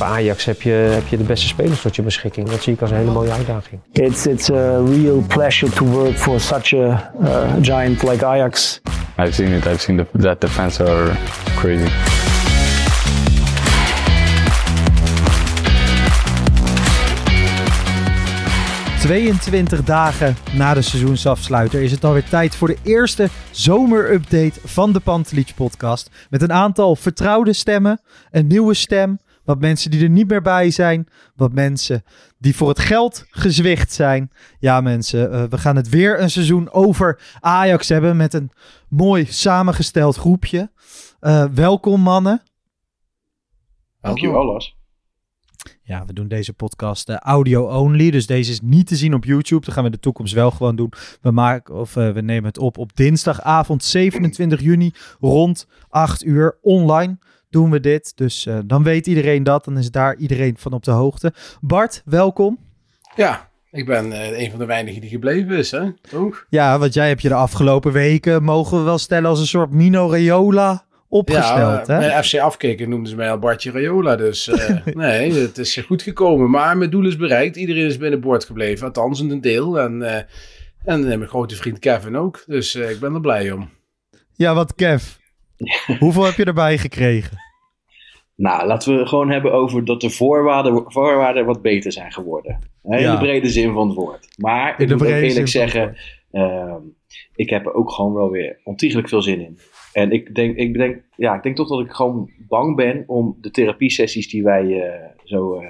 Bij Ajax heb je, heb je de beste spelers tot je beschikking. Dat zie ik als een hele mooie uitdaging. It's, it's a real pleasure to work for such a uh, giant like Ajax. I've seen it. I've seen the, that the fans are crazy. ...22 dagen na de seizoensafsluiter is het alweer tijd voor de eerste zomerupdate van de Pantelich podcast. Met een aantal vertrouwde stemmen, een nieuwe stem, wat mensen die er niet meer bij zijn, wat mensen die voor het geld gezwicht zijn. Ja mensen, uh, we gaan het weer een seizoen over Ajax hebben met een mooi samengesteld groepje. Uh, welkom mannen. Dankjewel Lars. Ja, we doen deze podcast uh, audio only. Dus deze is niet te zien op YouTube. Dat gaan we in de toekomst wel gewoon doen. We, maken, of, uh, we nemen het op op dinsdagavond 27 juni rond 8 uur online doen we dit. Dus uh, dan weet iedereen dat. Dan is daar iedereen van op de hoogte. Bart, welkom. Ja, ik ben uh, een van de weinigen die gebleven is, hè? Toch? Ja, want jij hebt je de afgelopen weken, mogen we wel stellen, als een soort Mino Raiola opgesteld. Ja, hè? bij FC Afkikken noemden ze mij al Bartje Raiola. Dus uh, nee, het is goed gekomen. Maar mijn doel is bereikt. Iedereen is binnenboord gebleven. Althans, een deel. En, uh, en mijn grote vriend Kevin ook. Dus uh, ik ben er blij om. Ja, wat Kev. Hoeveel heb je erbij gekregen? Nou, laten we gewoon hebben over dat de voorwaarden, voorwaarden wat beter zijn geworden. Hè, in Ja. de brede zin van het woord. Maar In ik moet ook eerlijk zeggen, ehm, ik heb er ook gewoon wel weer ontiegelijk veel zin in. En ik denk, ik, denk, ja, ik denk toch dat ik gewoon bang ben om de therapiesessies die wij eh, zo eh,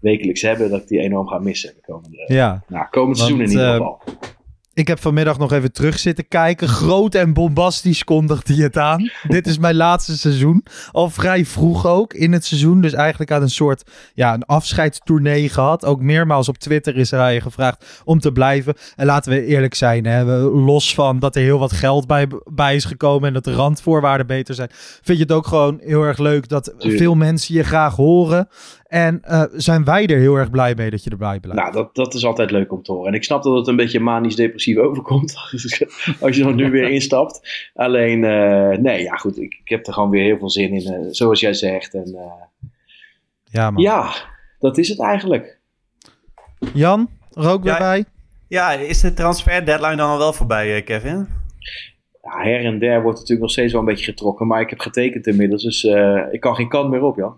wekelijks hebben, dat ik die enorm ga missen. De komende, Ja. nou, komend Want, seizoen in ieder eh, geval. Ik heb vanmiddag nog even terug zitten kijken. Groot en bombastisch kondigde hij het aan. Dit is mijn laatste seizoen. Al vrij vroeg ook in het seizoen. Dus eigenlijk aan een soort ja, een afscheidstournee gehad. Ook meermaals op Twitter is hij gevraagd om te blijven. En laten we eerlijk zijn. Hè, we- los van dat er heel wat geld bij, bij is gekomen. En dat de randvoorwaarden beter zijn. Vind je het ook gewoon heel erg leuk dat veel mensen je graag horen. En eh, zijn wij er heel erg blij mee dat je erbij blijft. Nou, dat, dat is altijd leuk om te horen. En ik snap dat het een beetje manisch-depressief overkomt als je er nu weer instapt. Alleen, eh, nee, ja goed, ik, ik heb er gewoon weer heel veel zin in, eh, zoals jij zegt. En eh, ja, man. ja, dat is het eigenlijk. Jan, er ook weer Ja, bij? Ja, is de transfer deadline dan al wel voorbij, Kevin? Ja, her en der wordt natuurlijk nog steeds wel een beetje getrokken, maar ik heb getekend inmiddels, dus eh, ik kan geen kant meer op, Jan.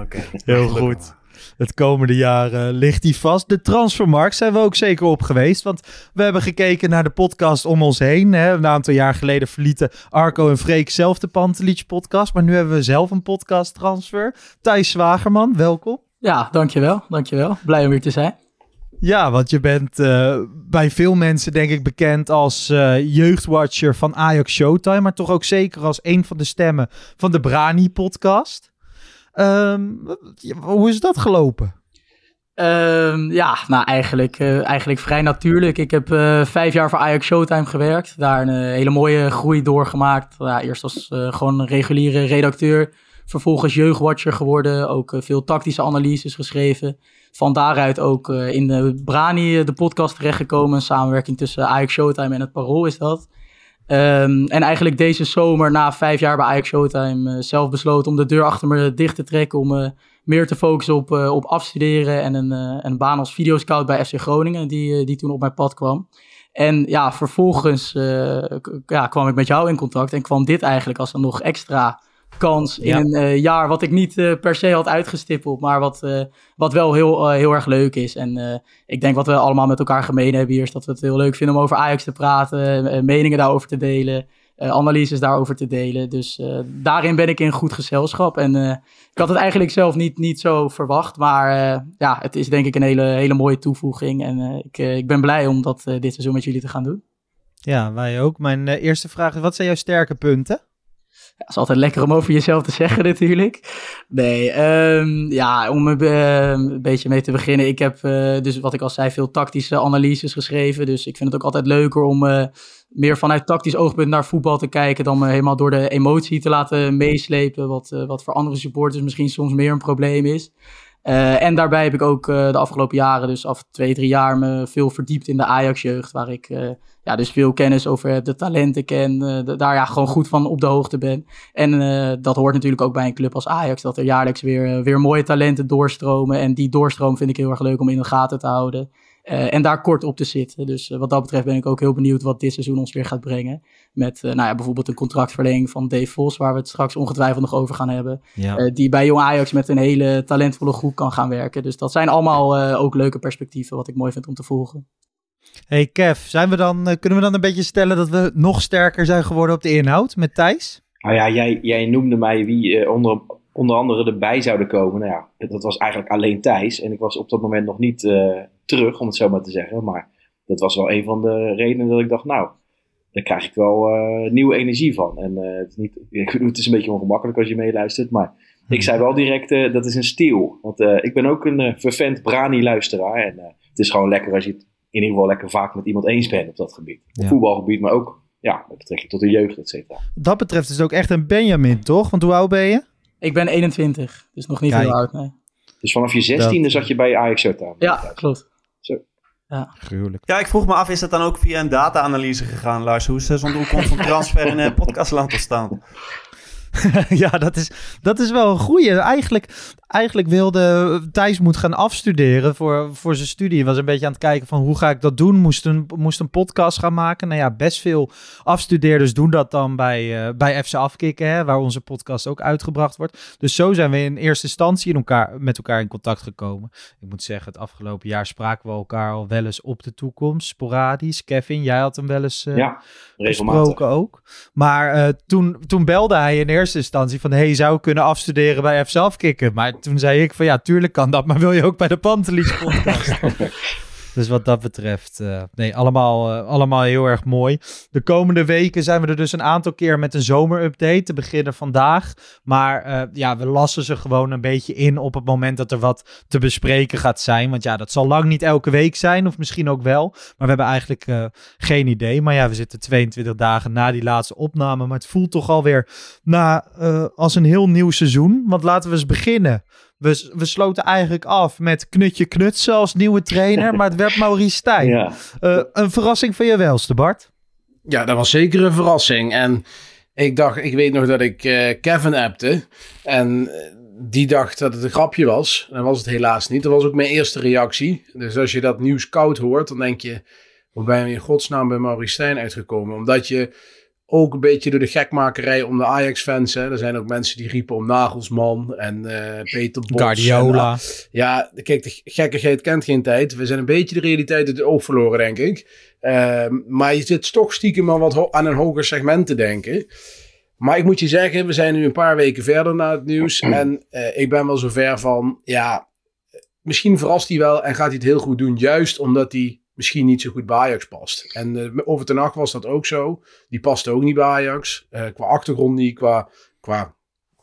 Oké. Heel goed. Het komende jaar ligt die vast. De transfermarkt zijn we ook zeker op geweest. Want we hebben gekeken naar de podcast om ons heen. Hè. Een aantal jaar geleden verlieten Arco en Freek zelf de Pantelich podcast. Maar nu hebben we zelf een podcast transfer. Thijs Zwagerman, welkom. Ja, dankjewel. Dankjewel. Blij om hier te zijn. Ja, want je bent eh, bij veel mensen denk ik bekend als eh, jeugdwatcher van Ajax Showtime. Maar toch ook zeker als een van de stemmen van de Brani podcast. Ehm, hoe is dat gelopen? Ehm, ja, nou eigenlijk, eh, eigenlijk vrij natuurlijk. Ik heb eh, vijf jaar voor Ajax Showtime gewerkt. Daar een eh, hele mooie groei doorgemaakt. Ja, eerst als gewoon een reguliere redacteur. Vervolgens jeugdwatcher geworden. Ook veel tactische analyses geschreven. Van daaruit ook in de Brani, de podcast terechtgekomen. Een samenwerking tussen Ajax Showtime en het Parool is dat. Ehm, en eigenlijk deze zomer, na vijf jaar bij Ajax Showtime, eh, zelf besloten om de deur achter me dicht te trekken. Om eh, meer te focussen op, eh, op afstuderen en een, een baan als videoscout bij FC Groningen, die, die toen op mijn pad kwam. En ja, vervolgens ja, kwam ik met jou in contact en kwam dit eigenlijk als een nog extra kans in Ja. een eh, jaar wat ik niet eh, per se had uitgestippeld, maar wat, eh, wat wel heel, eh, heel erg leuk is. En eh, ik denk wat we allemaal met elkaar gemeen hebben hier is dat we het heel leuk vinden om over Ajax te praten, meningen daarover te delen, eh, analyses daarover te delen. Dus eh, daarin ben ik in goed gezelschap. En eh, ik had het eigenlijk zelf niet, niet zo verwacht, maar eh, ja, het is denk ik een hele, hele mooie toevoeging. En eh, ik, ik ben blij om dat eh, dit seizoen met jullie te gaan doen. Ja, wij ook. Mijn eh, eerste vraag is, wat zijn jouw sterke punten? Ja, is altijd lekker om over jezelf te zeggen natuurlijk. Nee, ehm, ja, om een, uh, een, beetje mee te beginnen. Ik heb uh, dus wat ik al zei, veel tactische analyses geschreven. Dus ik vind het ook altijd leuker om uh, meer vanuit tactisch oogpunt naar voetbal te kijken. Dan me helemaal door de emotie te laten meeslepen. Wat, wat voor andere supporters misschien soms meer een probleem is. Uh, en daarbij heb ik ook uh, de afgelopen jaren, dus af twee, drie jaar, me veel verdiept in de Ajax-jeugd. Waar ik uh, ja, dus veel kennis over heb, de talenten ken, de, daar ja, gewoon goed van op de hoogte ben. En dat hoort natuurlijk ook bij een club als Ajax, dat er jaarlijks weer, weer mooie talenten doorstromen. En die doorstroom vind ik heel erg leuk om in de gaten te houden. Uh, en daar kort op te zitten. Dus uh, wat dat betreft ben ik ook heel benieuwd wat dit seizoen ons weer gaat brengen. Met uh, nou ja, bijvoorbeeld een contractverlenging van Dave Vos, waar we het straks ongetwijfeld nog over gaan hebben. Ja. die bij Jong Ajax met een hele talentvolle groep kan gaan werken. Dus dat zijn allemaal ook leuke perspectieven, wat ik mooi vind om te volgen. Hey Kev, zijn we dan, kunnen we dan een beetje stellen dat we nog sterker zijn geworden op de inhoud met Thijs? Nou ja, jij, jij noemde mij wie onder, onder andere erbij zouden komen. Nou ja, dat was eigenlijk alleen Thijs. En ik was op dat moment nog niet terug, om het zo maar te zeggen. Maar dat was wel een van de redenen dat ik dacht, nou, daar krijg ik wel uh, nieuwe energie van. En uh, het, is niet, het is een beetje ongemakkelijk als je meeluistert, maar ik zei wel direct, dat is een stil. Want ik ben ook een vervent Brani-luisteraar. En het is gewoon lekker als je het in ieder geval lekker vaak met iemand eens bent op dat gebied. Op ja. voetbalgebied, maar ook ja, met betrekking tot de jeugd, et cetera. Dat betreft is het ook echt een Benjamin, toch? Want hoe oud ben je? Ik ben 21, dus nog niet Kijk. heel oud, nee. Dus vanaf je 16e zat je bij Ajax aan. Ja, klopt. Zo. Ja. Gruwelijk. Ja, ik vroeg me af, is dat dan ook via een data-analyse gegaan, Lars? Hoe, is, hoe komt zo'n transfer in een podcastland tot staan? ja, dat is, dat is wel een goeie. Eigenlijk, eigenlijk wilde Thijs moet gaan afstuderen voor, voor zijn studie. Was een beetje aan het kijken van hoe ga ik dat doen. Moest een, moest een podcast gaan maken. Nou ja, best veel afstudeerders doen dat dan bij, uh, bij FC Afkikken, hè, waar onze podcast ook uitgebracht wordt. Dus zo zijn we in eerste instantie in elkaar, met elkaar in contact gekomen. Ik moet zeggen, het afgelopen jaar spraken we elkaar al wel eens op de toekomst, sporadisch. Kevin, jij had hem wel eens uh, ja, gesproken ook. Maar uh, toen, toen belde hij in eerste instantie van... hey, zou ik kunnen afstuderen bij FC Afkikken? Maar toen zei ik van ja, tuurlijk kan dat, maar wil je ook bij de Pantelies podcast? dus wat dat betreft, uh, nee, allemaal, uh, allemaal heel erg mooi. De komende weken zijn we er dus een aantal keer met een zomerupdate te beginnen vandaag. Maar uh, ja, we lassen ze gewoon een beetje in op het moment dat er wat te bespreken gaat zijn. Want ja, dat zal lang niet elke week zijn, of misschien ook wel. Maar we hebben eigenlijk geen idee. Maar ja, we zitten 22 dagen na die laatste opname. Maar het voelt toch alweer na, als een heel nieuw seizoen. Want laten we eens beginnen. We, we sloten eigenlijk af met Knutje Knutsen als nieuwe trainer, maar het werd Maurice Stijn. Ja. Uh, een verrassing van je welste, Bart? Ja, dat was zeker een verrassing. En ik dacht, ik weet nog dat ik uh, Kevin appte. En die dacht dat het een grapje was. Dat was het helaas niet. Dat was ook mijn eerste reactie. Dus als je dat nieuws koud hoort, dan denk je... Hoe ben je in godsnaam bij Maurice Stijn uitgekomen? Omdat je ook een beetje door de gekmakerij om de Ajax-fans. Er zijn ook mensen die riepen om Nagelsman en uh, Peter Bos. Guardiola. En, ja, kijk, de gekkigheid kent geen tijd. We zijn een beetje de realiteit uit het oog verloren, denk ik. Uh, maar je zit toch stiekem al wat aan een hoger segment te denken. Maar ik moet je zeggen, we zijn nu een paar weken verder na het nieuws. En uh, ik ben wel zover van, ja, misschien verrast hij wel en gaat hij het heel goed doen. Juist omdat hij misschien niet zo goed bij Ajax past. En uh, over ten nacht was dat ook zo. Die paste ook niet bij Ajax. Uh, qua achtergrond niet, qua, qua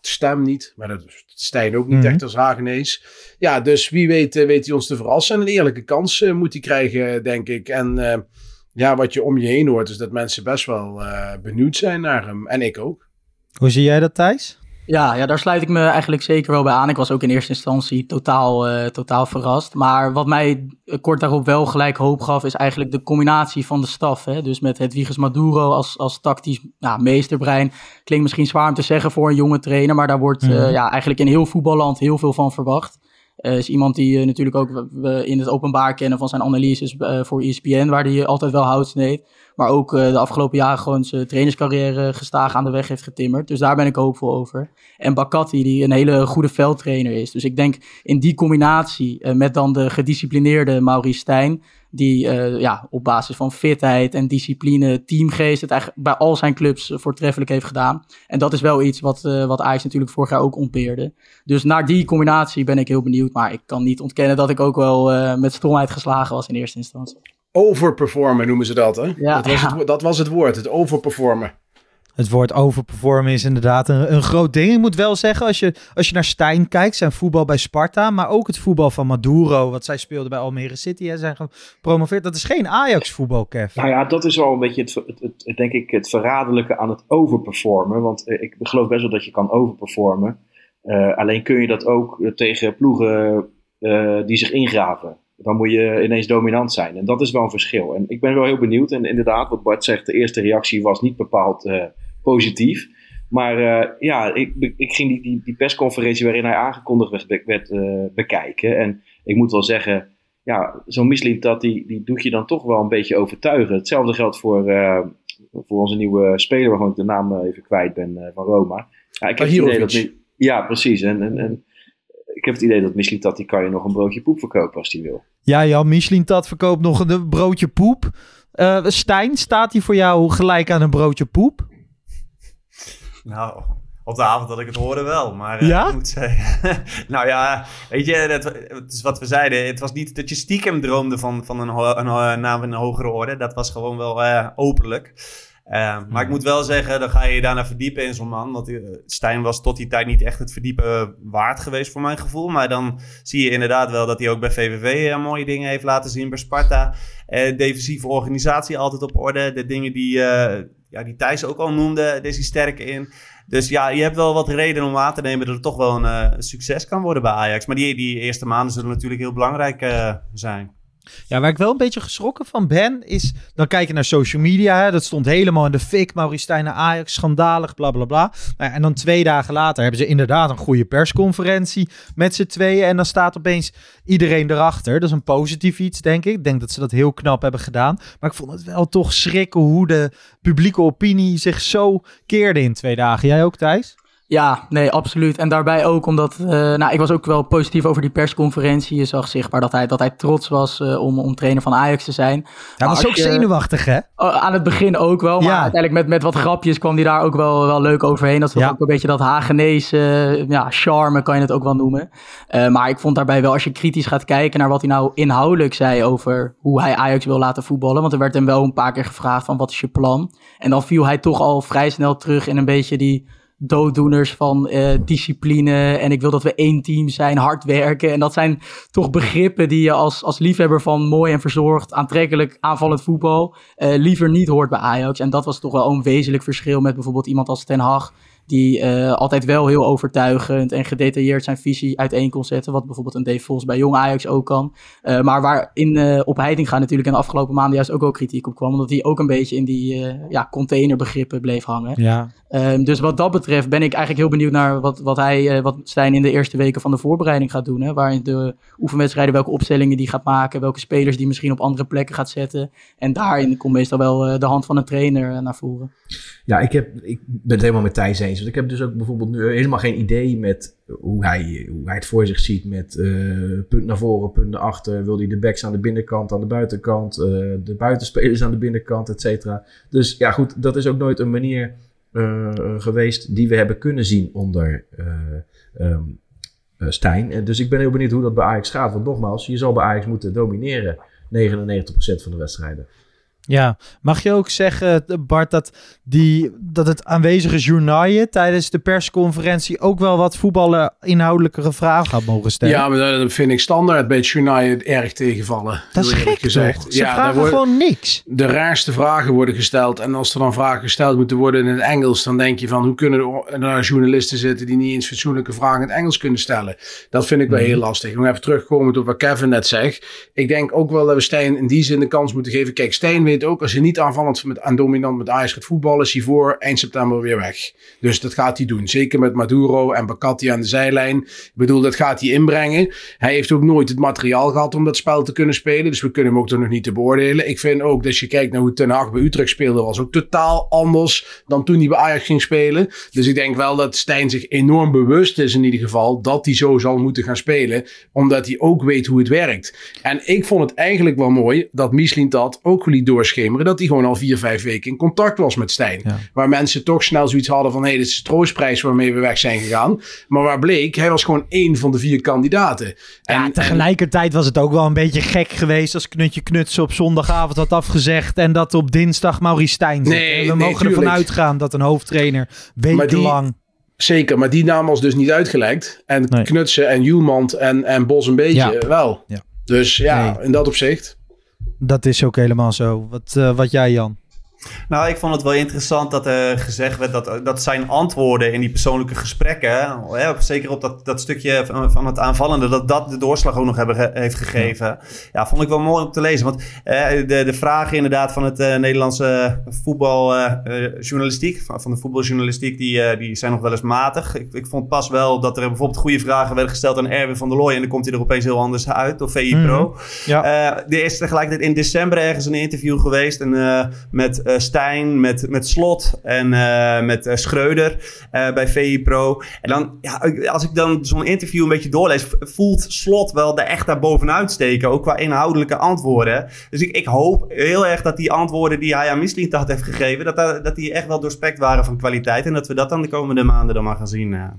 stem niet. Maar dat Stijn ook niet Mhm. echt als Hagenees. Ja, dus wie weet uh, weet hij ons te verrassen. En een eerlijke kans uh, moet hij krijgen, denk ik. En uh, ja, wat je om je heen hoort, is dat mensen best wel uh, benieuwd zijn naar hem. En ik ook. Hoe zie jij dat, Thijs? Ja, ja, daar sluit ik me eigenlijk zeker wel bij aan. Ik was ook in eerste instantie totaal, uh, totaal verrast. Maar wat mij kort daarop wel gelijk hoop gaf, is eigenlijk de combinatie van de staf. Hè? Dus met Hedwiges Maduro als, als tactisch nou, meesterbrein. Klinkt misschien zwaar om te zeggen voor een jonge trainer, maar daar wordt mm. uh, ja, eigenlijk in heel voetballand heel veel van verwacht. Uh, is iemand die uh, natuurlijk ook we in het openbaar kennen van zijn analyses uh, voor ESPN, waar hij altijd wel houdt sneed. Maar ook de afgelopen jaren gewoon zijn trainerscarrière gestaag aan de weg heeft getimmerd. Dus daar ben ik hoopvol over. En Bakati, die een hele goede veldtrainer is. Dus ik denk in die combinatie met dan de gedisciplineerde Maurice Stijn, die ja, op basis van fitheid en discipline, teamgeest, het eigenlijk bij al zijn clubs voortreffelijk heeft gedaan. En dat is wel iets wat, wat Ajax natuurlijk vorig jaar ook ontbeerde. Dus naar die combinatie ben ik heel benieuwd. Maar ik kan niet ontkennen dat ik ook wel uh, met stomheid geslagen was in eerste instantie. Overperformen noemen ze dat, hè? Ja, dat, was ja. het, dat was het woord, het overperformen. Het woord overperformen is inderdaad een, een groot ding. Ik moet wel zeggen, als je, als je naar Stijn kijkt, zijn voetbal bij Sparta, maar ook het voetbal van Maduro, wat zij speelden bij Almere City, hè, zijn gepromoveerd. Dat is geen Ajax-voetbal, Kev. Nou ja, dat is wel een beetje het, het, het, denk ik, het verraderlijke aan het overperformen. Want ik geloof best wel dat je kan overperformen. alleen kun je dat ook tegen ploegen die zich ingraven dan moet je ineens dominant zijn. En dat is wel een verschil. En ik ben wel heel benieuwd. En inderdaad, wat Bart zegt, de eerste reactie was niet bepaald positief. Maar uh, ja, ik, ik ging die, die, die, persconferentie waarin hij aangekondigd werd, werd uh, bekijken. En ik moet wel zeggen, ja, zo'n Mislim dat die, die doet je dan toch wel een beetje overtuigen. Hetzelfde geldt voor, voor onze nieuwe speler, waarvan ik de naam even kwijt ben, van Roma. Ja, ik heb het idee dat, ja precies. En, en, en ik heb het idee dat Michelin Tat, die kan je nog een broodje poep verkopen als die wil. Ja, Jan, Michelin Tat verkoopt nog een broodje poep. Stijn, staat hij voor jou gelijk aan een broodje poep? Nou, op de avond dat ik het hoorde wel. Maar uh, ja? ik moet zeggen... nou ja, weet je, het, het, is wat we zeiden. Het was niet dat je stiekem droomde van, van een, een, een naam in een hogere orde. Dat was gewoon wel uh, openlijk. Uh, maar ik moet wel zeggen, dan ga je je daarna verdiepen in zo'n man. Want Stijn was tot die tijd niet echt het verdiepen waard geweest voor mijn gevoel. Maar dan zie je inderdaad wel dat hij ook bij VVV mooie dingen heeft laten zien. Bij Sparta, defensieve organisatie altijd op orde. De dingen die, ja, die Thijs ook al noemde, daar is sterk in. Dus ja, je hebt wel wat reden om aan te nemen dat het toch wel een succes kan worden bij Ajax. Maar die, die eerste maanden zullen natuurlijk heel belangrijk zijn. Ja, waar ik wel een beetje geschrokken van ben, is... Dan kijk je naar social media, hè, dat stond helemaal in de fik. Maurice Stijn naar Ajax, schandalig, bla bla bla. Nou, en dan twee dagen later hebben ze inderdaad een goede persconferentie met z'n tweeën. En dan staat opeens iedereen erachter. Dat is een positief iets, denk ik. Ik denk dat ze dat heel knap hebben gedaan. Maar ik vond het wel toch schrikken hoe de publieke opinie zich zo keerde in twee dagen. Jij ook, Thijs? Ja, nee, absoluut. En daarbij ook omdat, uh, nou, ik was ook wel positief over die persconferentie. Je zag zichtbaar dat hij, dat hij trots was uh, om, om trainer van Ajax te zijn. Hij was ook je, zenuwachtig, hè? Oh, aan het begin ook wel, maar ja. uiteindelijk met, met wat grapjes kwam hij daar ook wel, wel leuk overheen. Dat was ja. ook een beetje dat Hagenese, uh, ja, charme kan je het ook wel noemen. maar ik vond daarbij wel, als je kritisch gaat kijken naar wat hij nou inhoudelijk zei over hoe hij Ajax wil laten voetballen. Want er werd hem wel een paar keer gevraagd van wat is je plan? En dan viel hij toch al vrij snel terug in een beetje die dooddoeners van uh, discipline en ik wil dat we één team zijn, hard werken. En dat zijn toch begrippen die je als, als liefhebber van mooi en verzorgd, aantrekkelijk aanvallend voetbal uh, liever niet hoort bij Ajax. En dat was toch wel een wezenlijk verschil met bijvoorbeeld iemand als Ten Hag, die uh, altijd wel heel overtuigend en gedetailleerd zijn visie uiteen kon zetten. Wat bijvoorbeeld een Dave Vos bij Jong Ajax ook kan. Uh, maar waar in, uh, op Heitinga natuurlijk in de afgelopen maanden juist ook wel kritiek op kwam. Omdat hij ook een beetje in die ja, containerbegrippen bleef hangen. Ja. Um, dus wat dat betreft ben ik eigenlijk heel benieuwd naar wat, wat hij, wat Stijn in de eerste weken van de voorbereiding gaat doen. Hè? Waarin de oefenwedstrijden, welke opstellingen die gaat maken. Welke spelers die misschien op andere plekken gaat zetten. En daarin komt meestal wel de hand van een trainer naar voren. Ja, ik, heb, ik ben het helemaal met Thijs eens. Want ik heb dus ook bijvoorbeeld nu helemaal geen idee met hoe hij, hoe hij het voor zich ziet. Met uh, punt naar voren, punt naar achter. Wil hij de backs aan de binnenkant, aan de buitenkant. Uh, de buitenspelers aan de binnenkant, et cetera. Dus ja, goed, dat is ook nooit een manier geweest die we hebben kunnen zien onder um, Stijn. Dus ik ben heel benieuwd hoe dat bij Ajax gaat. Want nogmaals, je zal bij Ajax moeten domineren 99% van de wedstrijden. Ja, mag je ook zeggen, Bart, dat, die, dat het aanwezige journaalje tijdens de persconferentie ook wel wat voetballen inhoudelijkere vragen had mogen stellen? Ja, maar dat vind ik standaard bij het journaalje erg tegenvallen. Dat is gek gezegd. Toch? Ze ja, vragen gewoon niks. De raarste vragen worden gesteld. En als er dan vragen gesteld moeten worden in het Engels, dan denk je van hoe kunnen er journalisten zitten die niet eens fatsoenlijke vragen in het Engels kunnen stellen. Dat vind ik wel mhm. heel lastig. Nog even terugkomen op wat Kevin net zegt. Ik denk ook wel dat we Stijn in die zin de kans moeten geven. Kijk, Stijn weet ook, als je niet aanvallend met, en dominant met Ajax gaat voetballen, is hij voor eind september weer weg. Dus dat gaat hij doen. Zeker met Maduro en Bacatti aan de zijlijn. Ik bedoel, dat gaat hij inbrengen. Hij heeft ook nooit het materiaal gehad om dat spel te kunnen spelen. Dus we kunnen hem ook nog niet te beoordelen. Ik vind ook, dat je kijkt naar hoe Ten Hag bij Utrecht speelde, was ook totaal anders dan toen hij bij Ajax ging spelen. Dus ik denk wel dat Stijn zich enorm bewust is in ieder geval dat hij zo zal moeten gaan spelen. Omdat hij ook weet hoe het werkt. En ik vond het eigenlijk wel mooi dat Michelin dat ook liet door doorschemeren dat hij gewoon al vier, vijf weken in contact was met Stijn. Waar mensen toch snel zoiets hadden van, hé, hey, dit is de troostprijs waarmee we weg zijn gegaan. Maar waar bleek, hij was gewoon één van de vier kandidaten. En, tegelijkertijd was het ook wel een beetje gek geweest als Knutje Knutsen op zondagavond had afgezegd en dat op dinsdag Maurice Stijn zit. Nee, we nee, mogen ervan uitgaan dat een hoofdtrainer wekenlang... Zeker, maar die naam was dus niet uitgelekt. En Knutsen en Julmand en, en Bos een beetje wel. Ja. Dus ja, in dat opzicht. Dat is ook helemaal zo. Wat, uh, wat jij, Jan? Nou, ik vond het wel interessant dat er gezegd werd dat, dat zijn antwoorden in die persoonlijke gesprekken, hè, zeker op dat, dat stukje van, van, het aanvallende, dat dat de doorslag ook nog hebben heeft gegeven. Ja. vond ik wel mooi om te lezen. Want eh, de, de vragen inderdaad van het uh, Nederlandse voetbaljournalistiek, uh, van, van de voetbaljournalistiek, die, die zijn nog wel eens matig. Ik, ik vond pas wel dat er bijvoorbeeld goede vragen werden gesteld aan Erwin van der Looy en dan komt hij er opeens heel anders uit, of VI Pro. Mm ja. er is tegelijkertijd in december ergens een interview geweest en, met Stijn, met, met Slot en uh, met uh, Schreuder bij VI Pro. En dan, ja, als ik dan zo'n interview een beetje doorlees, voelt Slot wel de echt daar bovenuit steken. Ook qua inhoudelijke antwoorden. Dus ik, ik hoop heel erg dat die antwoorden die hij aan Mislintat heeft gegeven, dat, dat die echt wel doorspekt waren van kwaliteit. En dat we dat dan de komende maanden dan maar gaan zien.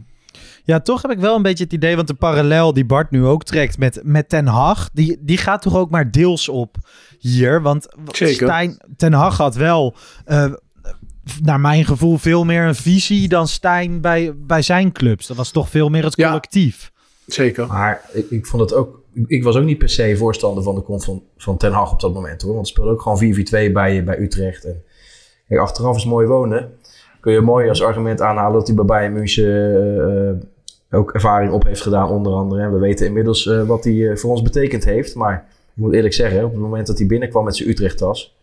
Ja, toch heb ik wel een beetje het idee, want de parallel die Bart nu ook trekt met, met Ten Hag, die, die gaat toch ook maar deels op hier. Want Stijn, Ten Hag had wel, uh, naar mijn gevoel, veel meer een visie dan Stijn bij, bij zijn clubs. Dat was toch veel meer het collectief. Ja, zeker. Maar ik, ik vond het ook ik was ook niet per se voorstander van de komst van, van Ten Hag op dat moment hoor. Want het speelde ook gewoon 4-4-2 bij, bij Utrecht. En kijk, achteraf is mooi wonen. Kun je mooi als argument aanhalen dat hij bij Bayern München uh, ook ervaring op heeft gedaan, onder andere. En we weten inmiddels uh, wat hij uh, voor ons betekend heeft. Maar ik moet eerlijk zeggen, op het moment dat hij binnenkwam met zijn Utrecht-tas,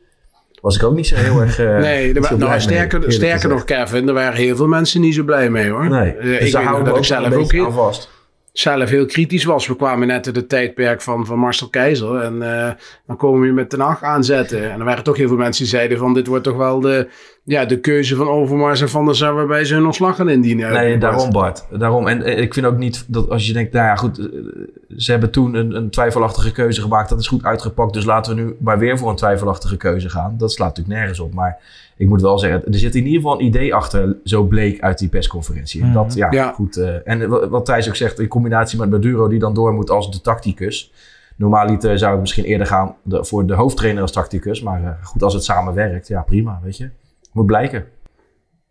was ik ook niet zo heel erg. Uh, nee, er, nou, sterker, mee, sterker nog, Kevin, er waren heel veel mensen niet zo blij mee hoor. Nee, dus ik daar dat ik zelf ook heel, aan vast zelf heel kritisch was. We kwamen net uit het tijdperk van, van Marcel Keizer. En uh, dan komen we met de nacht aanzetten. En er waren toch heel veel mensen die zeiden van... dit wordt toch wel de, ja, de keuze van Overmars en Van der Sar... waarbij ze hun ontslag gaan indienen. Nee, daarom Bart. Daarom. En ik vind ook niet dat als je denkt... nou ja, goed, ze hebben toen een, een twijfelachtige keuze gemaakt. Dat is goed uitgepakt. Dus laten we nu maar weer voor een twijfelachtige keuze gaan. Dat slaat natuurlijk nergens op. Maar ik moet wel zeggen, er zit in ieder geval een idee achter, zo bleek uit die persconferentie. En dat, ja, ja. goed. Uh, en wat Thijs ook zegt, in combinatie met Maduro, die dan door moet als de tacticus. Normaaliter zou ik misschien eerder gaan voor de hoofdtrainer als tacticus. Maar goed, als het samenwerkt, ja, prima, weet je. Moet blijken.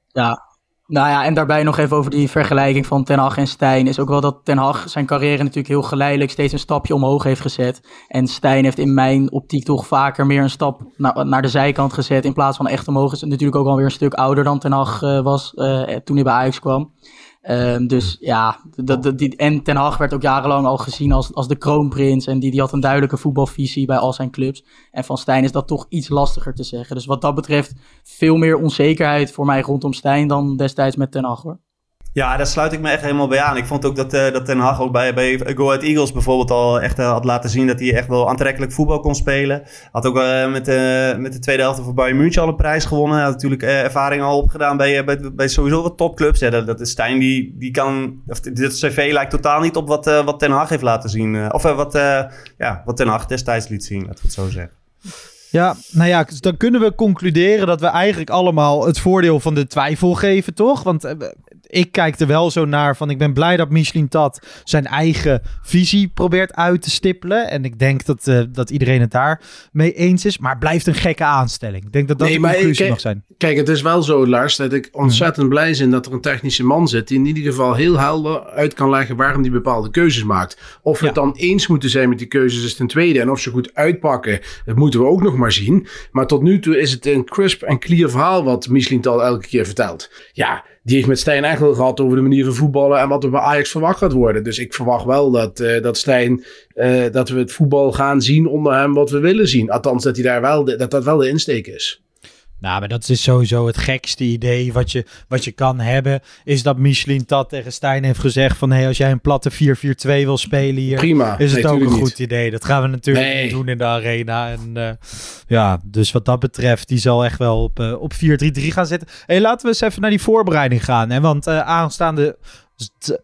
Ja, nou ja, en daarbij nog even over die vergelijking van Ten Hag en Stijn. Is ook wel dat Ten Hag zijn carrière natuurlijk heel geleidelijk steeds een stapje omhoog heeft gezet. En Stijn heeft in mijn optiek toch vaker meer een stap naar, naar de zijkant gezet. In plaats van echt omhoog. Is natuurlijk ook alweer een stuk ouder dan Ten Hag uh, was uh, toen hij bij Ajax kwam. Um, dus ja, dat, dat, die, en Ten Hag werd ook jarenlang al gezien als, als de kroonprins. En die, die had een duidelijke voetbalvisie bij al zijn clubs. En van Stijn is dat toch iets lastiger te zeggen. Dus wat dat betreft veel meer onzekerheid voor mij rondom Stijn dan destijds met Ten Hag hoor. Ja, daar sluit ik me echt helemaal bij aan. Ik vond ook dat, uh, dat Ten Hag ook bij, bij Go Ahead Eagles bijvoorbeeld al echt uh, had laten zien dat hij echt wel aantrekkelijk voetbal kon spelen. Had ook uh, met, met de tweede helft van Bayern München al een prijs gewonnen. Had natuurlijk ervaring al opgedaan bij, bij, bij sowieso wat topclubs. Ja, dat, dat is Stijn, die, die kan... Of, dit cv lijkt totaal niet op wat, wat Ten Hag heeft laten zien. of wat, ja, wat Ten Hag destijds liet zien, laten we het zo zeggen. Ja, nou ja, dan kunnen we concluderen dat we eigenlijk allemaal het voordeel van de twijfel geven, toch? Want ik kijk er wel zo naar van ik ben blij dat Michelin Tat zijn eigen visie probeert uit te stippelen. En ik denk dat, uh, dat iedereen het daar mee eens is. Maar blijft een gekke aanstelling. Ik denk dat dat nee, de conclusie mag zijn. Kijk, het is wel zo Lars dat ik ontzettend blij ben dat er een technische man zit die in ieder geval heel helder uit kan leggen waarom die bepaalde keuzes maakt. Of we het dan eens moeten zijn met die keuzes is ten tweede. En of ze goed uitpakken, dat moeten we ook nog maar zien. Maar tot nu toe is het een crisp en clear verhaal wat Michelin Tal elke keer vertelt. Ja, die heeft met Stijn echt wel gehad over de manier van voetballen en wat er bij Ajax verwacht gaat worden. Dus ik verwacht wel dat, uh, dat Stijn, uh, dat we het voetbal gaan zien onder hem wat we willen zien. Althans, dat, hij daar wel dat dat wel de insteek is. Nou, maar dat is sowieso het gekste idee wat je, wat je kan hebben. Is dat Michelin Tat tegen Stijn heeft gezegd van... Hey, als jij een platte 4-4-2 wil spelen hier... Prima. Is het ook een goed idee. Dat gaan we natuurlijk nee. doen in de arena. En uh, ja, dus wat dat betreft... die zal echt wel op, uh, op 4-3-3 gaan zitten. Hey, laten we eens even naar die voorbereiding gaan. Hè? Want uh, aanstaande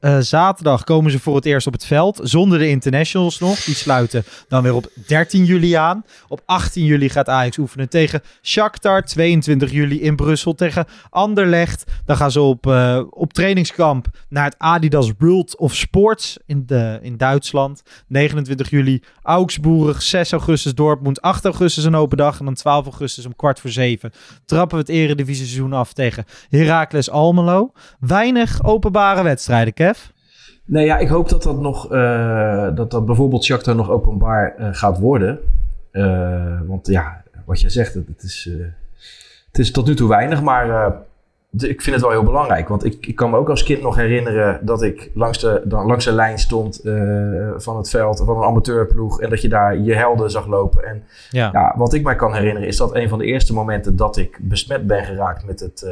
uh, zaterdag komen ze voor het eerst op het veld. Zonder de internationals nog. Die sluiten dan weer op 13 juli aan. Op 18 juli gaat Ajax oefenen tegen Shakhtar. 22 juli in Brussel tegen Anderlecht. Dan gaan ze op, uh, op trainingskamp naar het Adidas World of Sports in, de, in Duitsland. 29 juli Augsburg. 6 augustus Dortmund. 8 augustus een open dag. En dan 12 augustus om kwart voor 7 trappen we het eredivisie seizoen af tegen Heracles Almelo. Weinig openbare wedstrijden wedstrijden, Kev? Nee, ja, ik hoop dat dat nog, uh, dat dat bijvoorbeeld Shakhtar nog openbaar uh, gaat worden. Uh, want ja, wat je zegt, het is, het is tot nu toe weinig, maar ik vind het wel heel belangrijk. Want ik, ik kan me ook als kind nog herinneren dat ik langs de, langs de lijn stond van het veld, van een amateurploeg. En dat je daar je helden zag lopen. En ja. ja. wat ik mij kan herinneren is dat een van de eerste momenten dat ik besmet ben geraakt met het,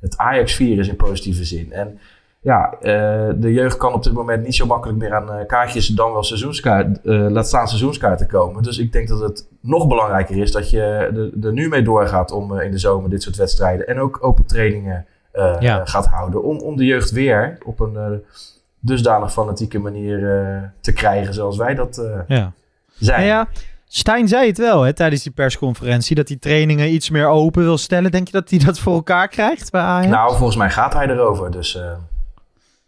het Ajax-virus in positieve zin. En ja, uh, de jeugd kan op dit moment niet zo makkelijk meer aan uh, kaartjes dan wel seizoenskaart, uh, laat staan seizoenskaarten komen. Dus ik denk dat het nog belangrijker is dat je er nu mee doorgaat om in de zomer dit soort wedstrijden en ook open trainingen ja. gaat houden. Om, om de jeugd weer op een dusdanig fanatieke manier te krijgen zoals wij dat ja. zijn. Ja, ja. Stijn zei het wel hè, tijdens die persconferentie, dat hij trainingen iets meer open wil stellen. Denk je dat hij dat voor elkaar krijgt bij Ajax? Nou, volgens mij gaat hij erover, dus...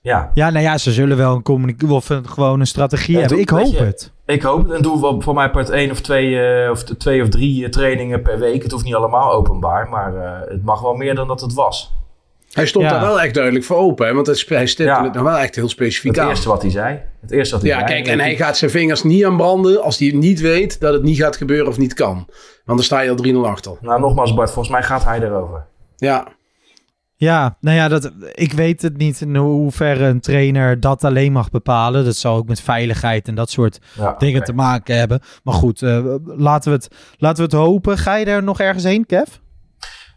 Ja. ja, nou ja, ze zullen wel een communicatie of gewoon een strategie hebben. ik hoop het. Ik hoop het. En doe voor mij part één of twee, uh, of twee of drie uh, trainingen per week. Het hoeft niet allemaal openbaar, maar uh, het mag wel meer dan dat het was. Hij stond ja. daar wel echt duidelijk voor open, hè? want hij stipte ja. het nog wel echt heel specifiek het aan. Het eerste wat hij zei. Het eerste wat hij ja, zei. kijk, en hij gaat zijn vingers niet aan branden als hij niet weet dat het niet gaat gebeuren of niet kan. Want dan sta je al 3-0 achter. Nou, nogmaals Bart, volgens mij gaat hij erover. Ja, ja, nou ja, dat, ik weet het niet in hoeverre een trainer dat alleen mag bepalen. Dat zal ook met veiligheid en dat soort dingen te maken hebben. Maar goed, uh, laten, we het, laten we het hopen. Ga je er nog ergens heen, Kev?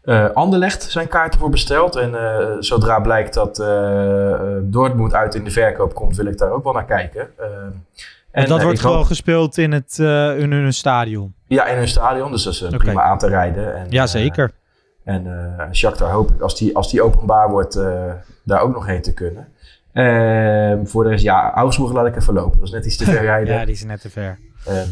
Uh, Anderlecht zijn kaarten voor besteld. En uh, zodra blijkt dat Dortmund uit in de verkoop komt, wil ik daar ook wel naar kijken. en dat wordt gewoon gespeeld in, het, in hun stadion? Ja, in hun stadion. Dus dat is okay. prima aan te rijden. En, ja, zeker. En uh, Shakhtar hoop ik, als die, als die openbaar wordt, uh, daar ook nog heen te kunnen. Uh, voor de rest, ja, Augsburg laat ik even lopen. Dat is net iets te ver rijden. ja, die is net te ver.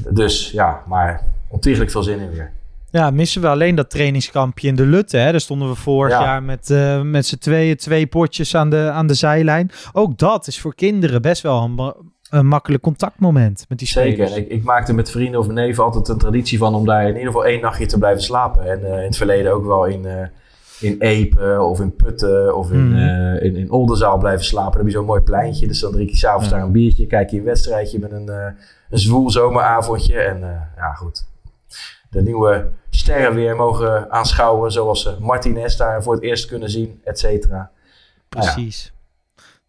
dus ja, maar ontiegelijk veel zin in weer. Ja, missen we alleen dat trainingskampje in de Lutte. Hè? Daar stonden we vorig jaar met, uh, met z'n tweeën, twee potjes aan de, aan de zijlijn. Ook dat is voor kinderen best wel een een makkelijk contactmoment met die spelers. Zeker. Ik, ik, maakte met vrienden of neven altijd een traditie van om daar in ieder geval één nachtje te blijven slapen. En uh, in het verleden ook wel in, uh, in Epe of in Putten of in, mm. uh, in, in Oldenzaal blijven slapen. Dan heb je zo'n mooi pleintje. Dus dan drink je s'avonds ja. daar een biertje, kijk je een wedstrijdje met een, een zwoel zomeravondje. En ja, goed. De nieuwe sterren weer mogen aanschouwen, zoals Martinez daar voor het eerst kunnen zien, et cetera. Precies.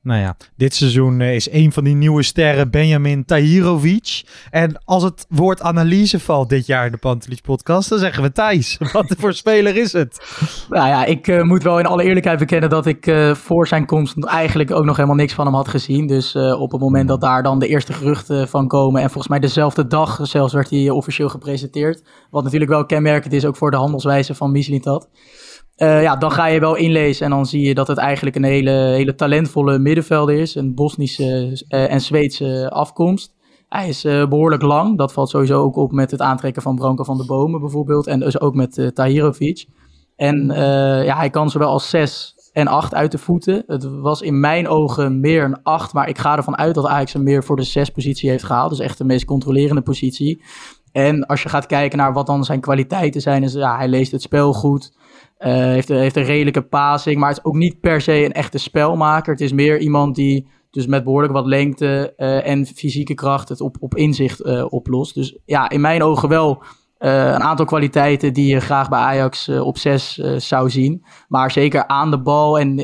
Nou ja, dit seizoen eh, is een van die nieuwe sterren Benjamin Tahirovic. En als het woord analyse valt dit jaar in de Pantelich podcast, dan zeggen we Thijs. Wat voor speler is het? Nou ja, ik uh, moet wel in alle eerlijkheid bekennen dat ik uh, voor zijn komst eigenlijk ook nog helemaal niks van hem had gezien. Dus uh, op het moment dat daar dan de eerste geruchten van komen en volgens mij dezelfde dag zelfs werd hij officieel gepresenteerd. Wat natuurlijk wel kenmerkend is ook voor de handelswijze van Mislintat. Uh, ja, dan ga je wel inlezen en dan zie je dat het eigenlijk een hele, hele talentvolle middenvelder is. Een Bosnische uh, en Zweedse afkomst. Hij is uh, behoorlijk lang. Dat valt sowieso ook op met het aantrekken van Branko van de Bomen bijvoorbeeld. En dus ook met Tahirovic. En ja, hij kan zowel als 6 en 8 uit de voeten. Het was in mijn ogen meer een 8. Maar ik ga ervan uit dat Ajax hem meer voor de 6 positie heeft gehaald. Dus echt de meest controlerende positie. En als je gaat kijken naar wat dan zijn kwaliteiten zijn. Is ja, hij leest het spel goed. Uh, heeft, heeft een redelijke passing, maar het is ook niet per se een echte spelmaker. Het is meer iemand die dus met behoorlijk wat lengte uh, en fysieke kracht het op, op inzicht uh, oplost. Dus ja, in mijn ogen wel een aantal kwaliteiten die je graag bij Ajax op 6 zou zien. Maar zeker aan de bal en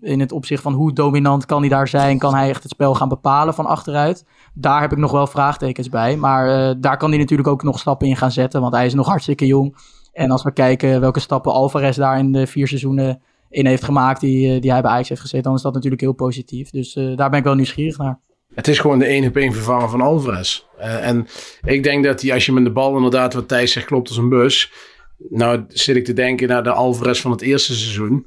in, het opzicht van hoe dominant kan hij daar zijn, kan hij echt het spel gaan bepalen van achteruit. Daar heb ik nog wel vraagtekens bij. Maar daar kan hij natuurlijk ook nog stappen in gaan zetten, want hij is nog hartstikke jong. En als we kijken welke stappen Alvarez daar in de vier seizoenen in heeft gemaakt die, eh, die hij bij Ajax heeft gezet, dan is dat natuurlijk heel positief. Dus daar ben ik wel nieuwsgierig naar. Het is gewoon de één op één vervangen van Alvarez. Uh, en ik denk dat hij, als je met de bal inderdaad, wat Thijs zegt, klopt als een bus. Nou zit ik te denken naar de Alvarez van het eerste seizoen.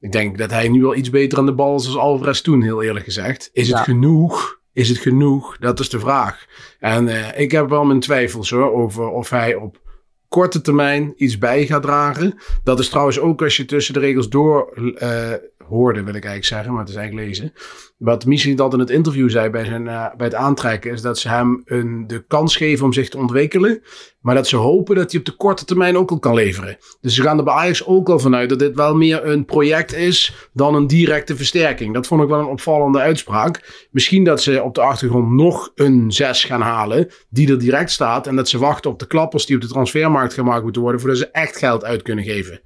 Ik denk dat hij nu wel iets beter aan de bal is als Alvarez toen, heel eerlijk gezegd. Is het genoeg? Is het genoeg? Dat is de vraag. En uh, ik heb wel mijn twijfels hoor, over of hij op korte termijn iets bij gaat dragen. Dat is trouwens ook als je tussen de regels door uh, hoorde, wil ik eigenlijk zeggen, maar het is eigenlijk lezen. Wat Michel dat in het interview zei bij, zijn, uh, bij het aantrekken, is dat ze hem een, de kans geven om zich te ontwikkelen. Maar dat ze hopen dat hij op de korte termijn ook al kan leveren. Dus ze gaan er bij Ajax ook al vanuit dat dit wel meer een project is dan een directe versterking. Dat vond ik wel een opvallende uitspraak. Misschien dat ze op de achtergrond nog een 6 gaan halen die er direct staat. En dat ze wachten op de klappers die op de transfermarkt gemaakt moeten worden voordat ze echt geld uit kunnen geven.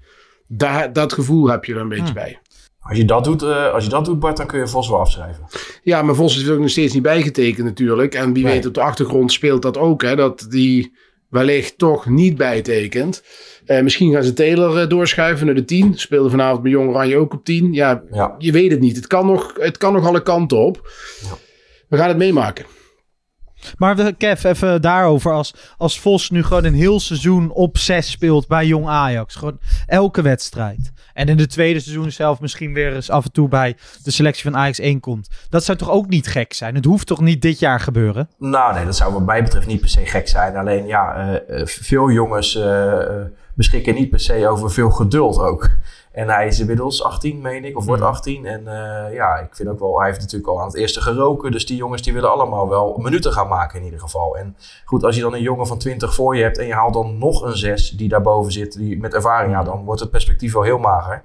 Daar, dat gevoel heb je er een beetje Hmm. bij. Als je, dat doet, uh, als je dat doet, Bart, dan kun je Vos wel afschrijven. Ja, maar Vos is ook nog steeds niet bijgetekend natuurlijk. En wie nee. weet op de achtergrond speelt dat ook. Hè, dat die wellicht toch niet bijtekent. Uh, misschien gaan ze Taylor uh, doorschuiven naar de 10. Speelde vanavond bij Jong Oranje ook op 10. Ja, ja, je weet het niet. Het kan nog, het kan nog alle kanten op. Ja. We gaan het meemaken. Maar Kev, even daarover. Als, als Vos nu gewoon een heel seizoen op 6 speelt bij Jong Ajax. Gewoon elke wedstrijd. En in de tweede seizoen zelf misschien weer eens af en toe bij de selectie van Ajax 1 komt. Dat zou toch ook niet gek zijn? Het hoeft toch niet dit jaar gebeuren? Nou nee, dat zou wat mij betreft niet per se gek zijn. Alleen ja, uh, veel jongens uh, beschikken niet per se over veel geduld ook. En hij is inmiddels 18, meen ik, of wordt 18. En uh, ja, ik vind ook wel, hij heeft natuurlijk al aan het eerste geroken. Dus die jongens die willen allemaal wel minuten gaan maken in ieder geval. En goed, als je dan een jongen van 20 voor je hebt en je haalt dan nog een 6 die daarboven zit, die met ervaring, ja, dan wordt het perspectief wel heel mager.